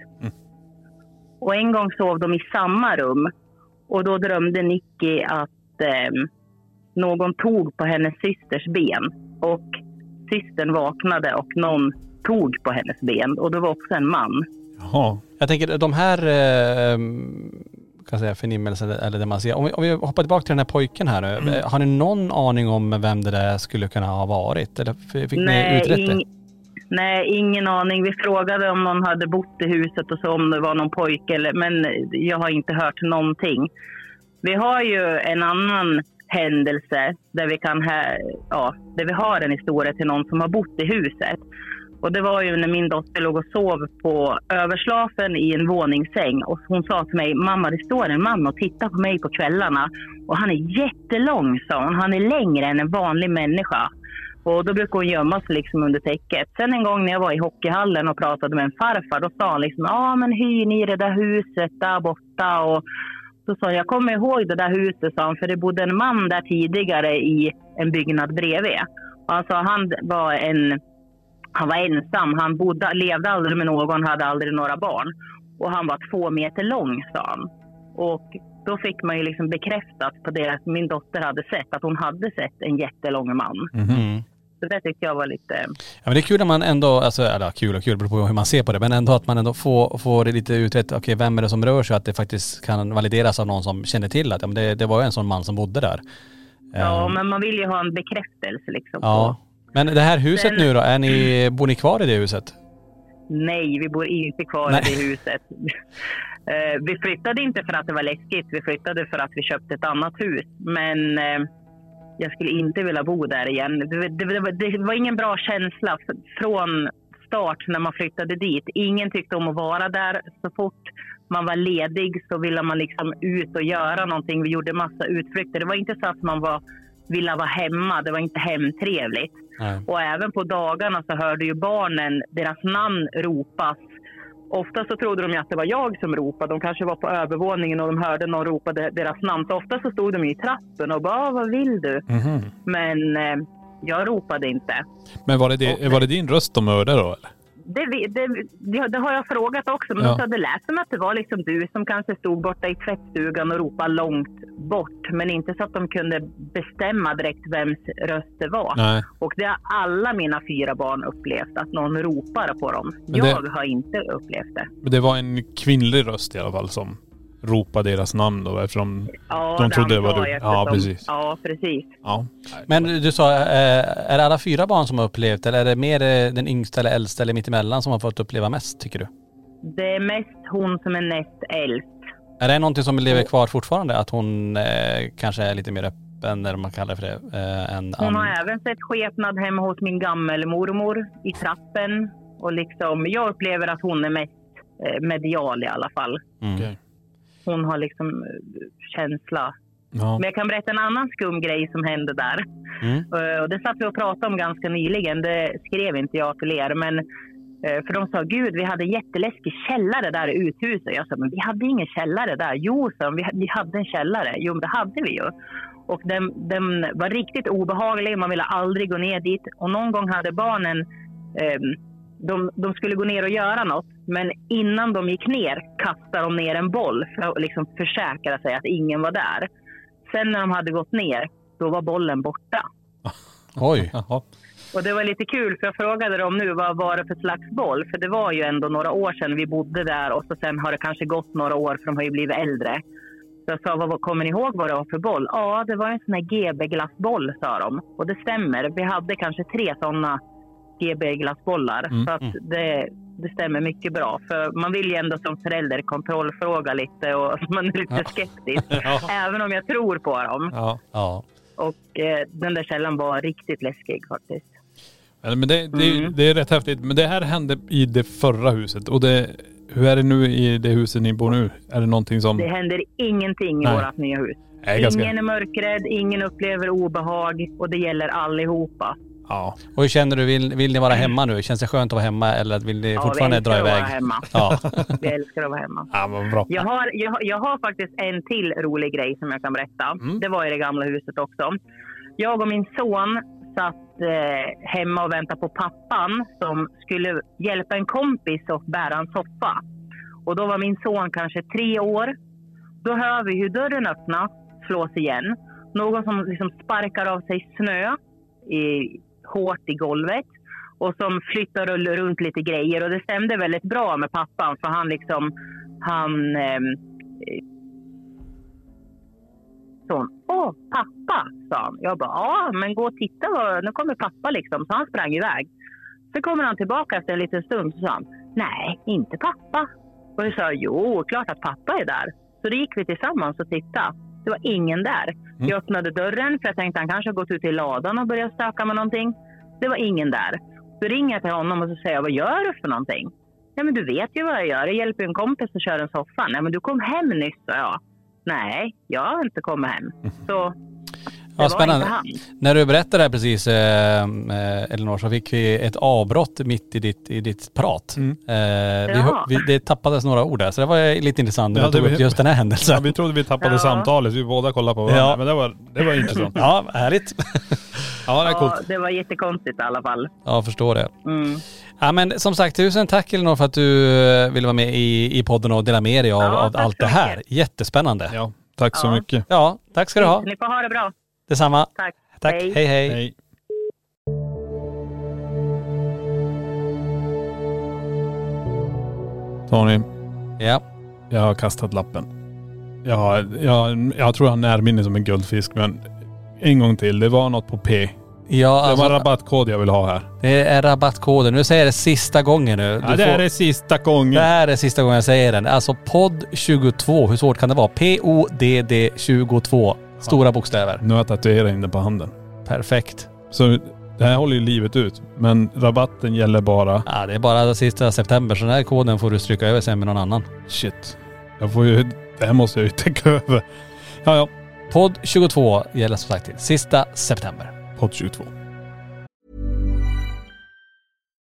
Och en gång sov de i samma rum och då drömde Nicky att eh, någon tog på hennes systers ben och systern vaknade och någon tog på hennes ben och det var också en man. Jaha. Jag tänker de här eh, kan säga, förnimmelser eller det man ser. Om vi, om vi hoppar tillbaka till den här pojken här nu. Eh, Har ni någon aning om vem det där skulle kunna ha varit? Eller fick ni utrett det? nej, ingen aning. Vi frågade om någon hade bott i huset och så om det var någon pojke, eller, men jag har inte hört någonting. Vi har ju en annan händelse där vi, kan ha, ja, där vi har en historia till någon som har bott i huset. Och det var ju när min dotter låg och sov på överslafen i en våningssäng. Och hon sa till mig, mamma det står en man och tittar på mig på kvällarna. Och han är jättelång, sa hon. Han är längre än en vanlig människa. Och då brukar hon gömma sig liksom under täcket. Sen en gång när jag var i hockeyhallen och pratade med en farfar, då sa han liksom, ja ah, men hyr ni det där huset där borta? Och så sa jag, jag kommer ihåg det där huset, sa han, för det bodde en man där tidigare i en byggnad bredvid. Alltså, han var en han var ensam. Han bodde, levde aldrig med någon, hade aldrig några barn. Och han var två meter lång, sa han. Och då fick man ju liksom bekräftat på det att min dotter hade sett, att hon hade sett en jättelång man. Mm. Så det tyckte jag var lite... Ja men det är kul när man ändå, alltså, eller kul och kul beror på hur man ser på det, men ändå att man ändå får, får det lite utrett, okej vem är det som rör sig, att det faktiskt kan valideras av någon som känner till att ja, men det, det var ju en sån man som bodde där. Ja, Ehm, men man vill ju ha en bekräftelse liksom. ja. Men det här huset Sen- nu då, är ni, bor ni kvar i det huset? Nej, vi bor inte kvar Nej. i det huset. Eh, vi flyttade inte för att det var läskigt. Vi flyttade för att vi köpte ett annat hus. Men eh, jag skulle inte vilja bo där igen. Det, det, det, var- ingen bra känsla från start när man flyttade dit. Ingen tyckte om att vara där. Så fort man var ledig så ville man liksom ut och göra någonting. Vi gjorde massa utflykter. Det var inte så att man var, ville vara hemma. Det var inte hemtrevligt. Nej. Och även på dagarna så hörde ju barnen deras namn ropas. Ofta så trodde de ju att det var jag som ropade. De kanske var på övervåningen och de hörde någon ropa de- deras namn. Så ofta så stod de i trappen och bara "Ah, “Vad vill du?” Mhm. Men eh, jag ropade inte. Men var det, det, var det din röst de hörde då eller? Det, det, det, det har jag frågat också, men Ja. det lät som att det var liksom du som kanske stod borta i tvättstugan och ropade långt bort. Men inte så att de kunde bestämma direkt vems röst det var. Nej. Och det har alla mina fyra barn upplevt, att någon ropar på dem. Men det- Jag har inte upplevt det. Men det var en kvinnlig röst i alla fall som ropade deras namn då eftersom Ja, de trodde det var du. jag Ja, precis. Ja, precis. Ja. Men du sa, eh, är det alla fyra barn som har upplevt eller är det mer eh, den yngsta eller äldsta eller mittemellan som har fått uppleva mest tycker du? Det är mest hon som är näst äldst. Är det någonting som lever kvar fortfarande? Att hon eh, kanske är lite mer öppen, eller man kallar det för det, eh, än Hon har även sett skepnad hemma hos min gammelmormor i trappen. Och liksom, jag upplever att hon är mest medial i alla fall. Mm. Okej. Hon har liksom eh, känsla. Ja. Men jag kan berätta en annan skum grej som hände där. Mm. Eh, Och det satt vi och pratade om ganska nyligen. Det skrev inte jag till er. Men, eh, för de sa, gud vi hade jätteläskig källare där i uthuset. Jag sa, men vi hade ingen källare där. Jo, sa vi, vi hade en källare. Jo, men det hade vi ju. Och den, den var riktigt obehaglig. Man ville aldrig gå ner dit. Och någon gång hade barnen, eh, de, de skulle gå ner och göra något. Men innan de gick ner kastade de ner en boll för att liksom försäkra sig att ingen var där. Sen när de hade gått ner, då var bollen borta. Oj. Och det var lite kul för jag frågade dem nu vad var det för slags boll? För det var ju ändå några år sedan vi bodde där och så sen har det kanske gått några år för de har ju blivit äldre. Så jag sa, vad, vad kommer ni ihåg vad det var för boll? Ja, det var en sån här GB-glassboll sa de. Och det stämmer, vi hade kanske tre sådana GB-glassbollar. Mm, Så att det, det stämmer mycket bra. För man vill ju ändå som förälder kontrollfråga lite och man är lite skeptisk. Ja. Även om jag tror på dem. Ja. Ja. Och eh, den där källan var riktigt läskig faktiskt. Men det, det, Mm. det är rätt häftigt. Men det här hände i det förra huset. Och det, hur är det nu i det huset ni bor nu? Är det någonting som... Det händer ingenting i Nej. vårt nya hus. Det är ganska- Ingen är mörkrädd, ingen upplever obehag och det gäller allihopa. Ja. Och hur känner du, vill, vill ni vara hemma nu? Känns det skönt att vara hemma eller vill ni Ja, fortfarande dra iväg? Ja. Vi älskar att vara hemma. Ja, vad bra. Jag har, jag, jag har faktiskt en till rolig grej som jag kan berätta. Mm. Det var i det gamla huset också. Jag och min son satt eh, hemma och väntade på pappan som skulle hjälpa en kompis att bära en soffa. Och då var min son kanske tre år. Då hör vi hur dörren öppnas, slås igen. Någon som liksom sparkar av sig snö i, hårt i golvet och som flyttar runt lite grejer. Och det stämde väldigt bra med pappan för han liksom, han Eh, son. Åh, pappa, sa han. Jag bara, ja, men gå och titta, vad- nu kommer pappa liksom. Så han sprang iväg. Så kommer han tillbaka efter en liten stund så sa han, nej, inte pappa. Och jag sa, jo, klart att pappa är där. Så då gick vi tillsammans och tittade. Det var ingen där. Jag öppnade dörren för jag tänkte han kanske har gått ut i ladan och börjat stöka med någonting. Det var ingen där. Så ringer jag till honom och så säger jag, vad gör du för någonting? Nej, men du vet ju vad jag gör. Jag hjälper en kompis att köra en soffa. Nej, men du kom hem nyss, sa jag. Nej, jag har inte kommit hem. Så Ja, spännande. När du berättade det här precis eh, eh, Elinor så fick vi ett avbrott mitt i ditt, i ditt prat. Mm. Eh, vi, Ja. vi, det tappades några ord där så det var lite intressant när Ja, du tog det upp just den här händelsen. Ja, vi trodde vi tappade Ja. samtalet, vi båda kollade på varandra. Ja. Men det var, det var intressant. Ja, härligt. Ja, det är Ja, coolt. det var jättekonstigt i alla fall. Ja, jag förstår det. Mm. Ja men som sagt, tusen tack Elinor för att du eh, ville vara med i, i podden och dela med dig av, Ja, av allt det här. Jättespännande. Ja, tack så Ja. mycket. Ja, tack ska du ha. Ni får ha det bra. Detsamma. Tack. Tack. Hej. hej. hej. Hej. Tony, Ja. jag har kastat lappen. Jag, har, jag, jag tror han är närminne som en guldfisk men en gång till. Det var något på P. Ja, Det var alltså, en rabattkod jag vill ha här. det är rabattkoden. Nu säger jag det sista gången nu. Ja, det är det sista gången. Det här är sista gången jag säger den. Alltså podd 22. Hur svårt kan det vara? P-O-D-D 22. Stora bokstäver. Nu har jag tatuerat in det på handen. Perfekt. Så det här håller ju livet ut. Men rabatten gäller bara... Ja, det är bara sista september så den här koden får du stryka över sen med någon annan. Shit. Jag får ju... Det här måste jag ju täcka över. Ja, ja. Podd 22 gäller som sagt till sista september. Podd 22.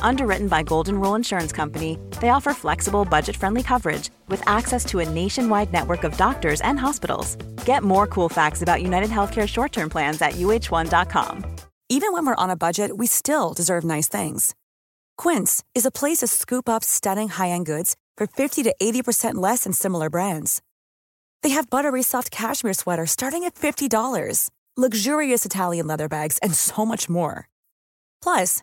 Underwritten by Golden Rule Insurance Company, they offer flexible, budget friendly coverage with access to a nationwide network of doctors and hospitals. Get more cool facts about United Healthcare short term plans at uh1.com. Even when we're on a budget, we still deserve nice things. Quince is a place to scoop up stunning high-end goods for 50 to 80% less than similar brands. They have buttery soft cashmere sweaters starting at $50, luxurious Italian leather bags, and so much more. Plus,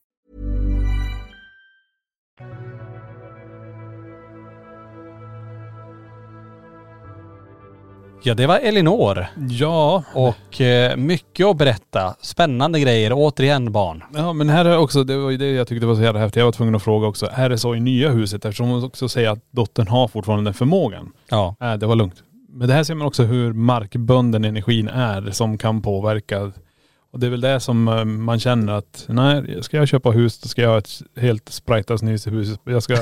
Ja, det var Elinor. Ja. Och eh, mycket att berätta. Spännande grejer. Återigen barn. Ja men här är också, det var ju det jag tyckte var så jävla häftigt. Jag var tvungen att fråga också, är det så i nya huset? Eftersom hon också säger att dottern har fortfarande den förmågan. Ja. Nej, det var lugnt. Men det här ser man också hur markbunden energin är som kan påverka. Och det är väl det som eh, man känner att, nej, ska jag köpa hus då ska jag ha ett helt sprajtasnishus. Jag ska...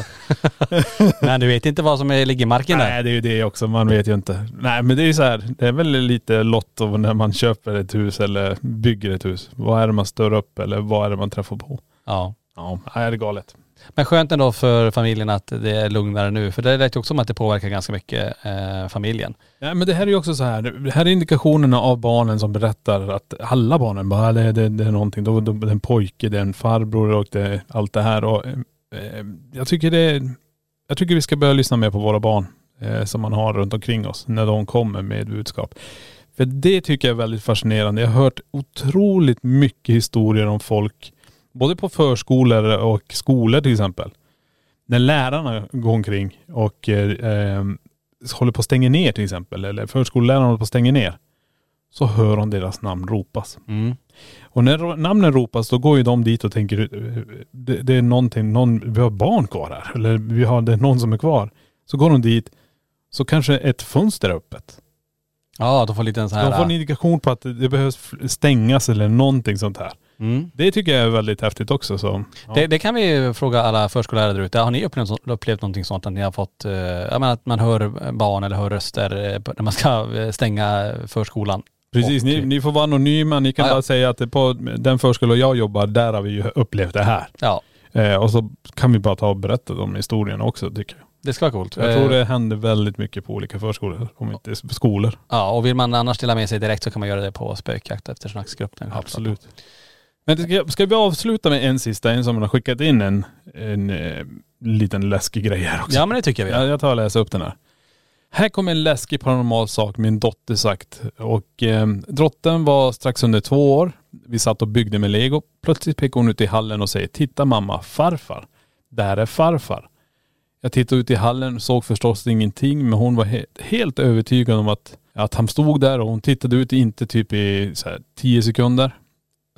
Men du vet inte vad som är, ligger i marken där. Nej det är ju det också, man vet ju inte. Nej men det är ju så här, det är väl lite lotto när man köper ett hus eller bygger ett hus. Vad är det man stör upp eller vad är det man träffar på? Ja. Ja, det är galet. Men skönt ändå för familjen att det är lugnare nu. För det lät ju också som att det påverkar ganska mycket eh, familjen. Nej men det här är ju också så här, det här är indikationerna av barnen som berättar att alla barnen bara, det, det, det är någonting, då, då, det är en pojke, det är en farbror och det är allt det här. Och, eh, jag tycker det jag tycker vi ska börja lyssna mer på våra barn eh, som man har runt omkring oss när de kommer med budskap. För det tycker jag är väldigt fascinerande. Jag har hört otroligt mycket historier om folk, både på förskolor och skolor till exempel. När lärarna går omkring och eh, håller på att stänga ner till exempel, eller förskollärarna håller på att stänga ner. Så hör de deras namn ropas. Mm. Och när namnen ropas då går ju de dit och tänker, eh, det, det är någonting, någon, vi har barn kvar här. Eller vi har, det är någon som är kvar. Så går de dit, så kanske ett fönster är öppet. Ja, de får lite en så här... De får en indikation på att det behövs stängas eller någonting sånt här. Mm. Det tycker jag är väldigt häftigt också. Så, ja. Det, det kan vi fråga alla förskollärare där ute. Har ni upplevt, upplevt någonting sånt att ni har fått, eh, jag menar att man hör barn eller hör röster eh, när man ska eh, stänga förskolan? Precis, ni, ni får vara anonyma. Ni kan Ja, bara säga att på den förskola jag jobbar, där har vi ju upplevt det här. Ja. Eh, och så kan vi bara ta och berätta de historierna också tycker jag. Det ska vara coolt. Jag tror det händer väldigt mycket på olika förskolor, om inte skolor. Ja, och vill man annars dela med sig direkt så kan man göra det på spökjakt efter snacksgruppen. Absolut. Men ska, ska vi avsluta med en sista, en som har skickat in en, en eh, liten läskig grej här också. Ja men det tycker vi. Ja, jag tar och läser upp den här. Här kommer en läskig paranormal sak min dotter sagt. Och eh, drottern var strax under två år. Vi satt och byggde med lego. Plötsligt pekar hon ut i hallen och säger Titta mamma, farfar. Där är farfar. Jag tittade ut i hallen och såg förstås ingenting men hon var he- helt övertygad om att, att han stod där och hon tittade ut inte typ i så här, tio sekunder.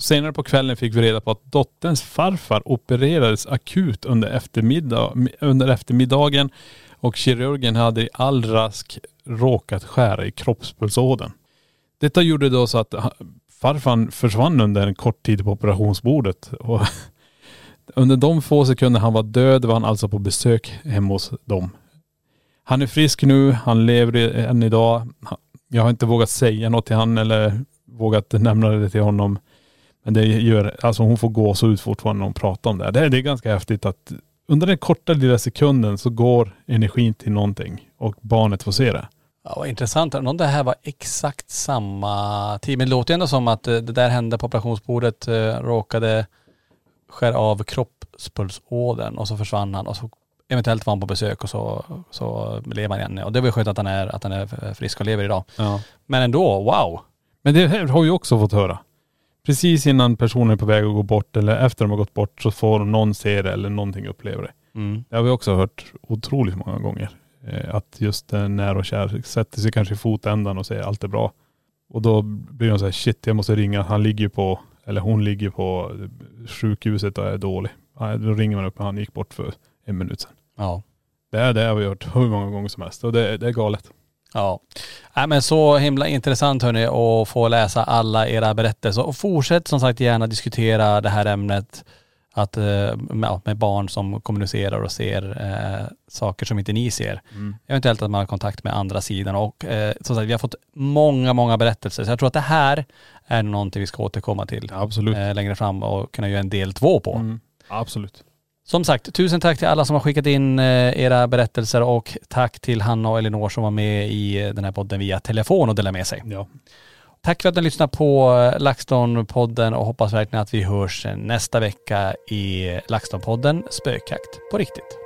Senare på kvällen fick vi reda på att dotterns farfar opererades akut under, eftermiddag, under eftermiddagen och kirurgen hade i all rask råkat skära i kroppspulsådern. Detta gjorde då så att farfan försvann under en kort tid på operationsbordet. Och under de få sekunder han var död var han alltså på besök hemma hos dem. Han är frisk nu, han lever än idag. Jag har inte vågat säga något till han eller vågat nämna det till honom. Men det gör, alltså hon får gå så ut fortfarande när hon pratar om det. här. Det, är- det är ganska häftigt att under den korta lilla sekunden så går energin till någonting och barnet får se det. Ja, vad intressant. Om det här var exakt samma tid. Men det låter ju ändå som att eh, det där hände på operationsbordet, eh, råkade skära av kroppspulsådern och så försvann han och så eventuellt var han på besök och så, så lever han igen. Och det var ju skönt att han är, att han är frisk och lever idag. Ja. Men ändå, wow. Men det här har vi också fått höra. Precis innan personen är på väg att gå bort eller efter de har gått bort så får någon se det eller någonting uppleva det. Mm. Det har vi också hört otroligt många gånger. Eh, Att just eh, när och kär sätter sig kanske i fotändan och säger allt är bra. Och då blir de så här, shit jag måste ringa. Han ligger på, eller hon ligger på sjukhuset och är dålig. Då ringer man upp och han gick bort för en minut sedan. Ja. Det, är, det har vi hört hur många gånger som helst och det, det är galet. Ja. Nej, men så himla intressant hörni att få läsa alla era berättelser. Och fortsätt som sagt gärna diskutera det här ämnet. Att, eh, med, ja, barn som kommunicerar och ser eh, saker som inte ni ser. Mm. Eventuellt att man har kontakt med andra sidan. Och eh, som sagt vi har fått många, många berättelser. Så jag tror att det här är någonting vi ska återkomma till Absolut. eh, längre fram och kunna göra en del två på. Mm. Absolut. Som sagt, tusen tack till alla som har skickat in eh, era berättelser och tack till Hanna och Elinor som var med i eh, den här podden via telefon och delade med sig. Ja. Tack för att ni lyssnar på eh, LaxTon-podden och hoppas verkligen att vi hörs nästa vecka i LaxTon-podden Spökjakt på riktigt.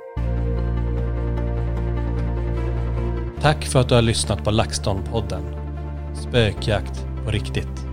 Tack för att du har lyssnat på LaxTon-podden Spökjakt på riktigt.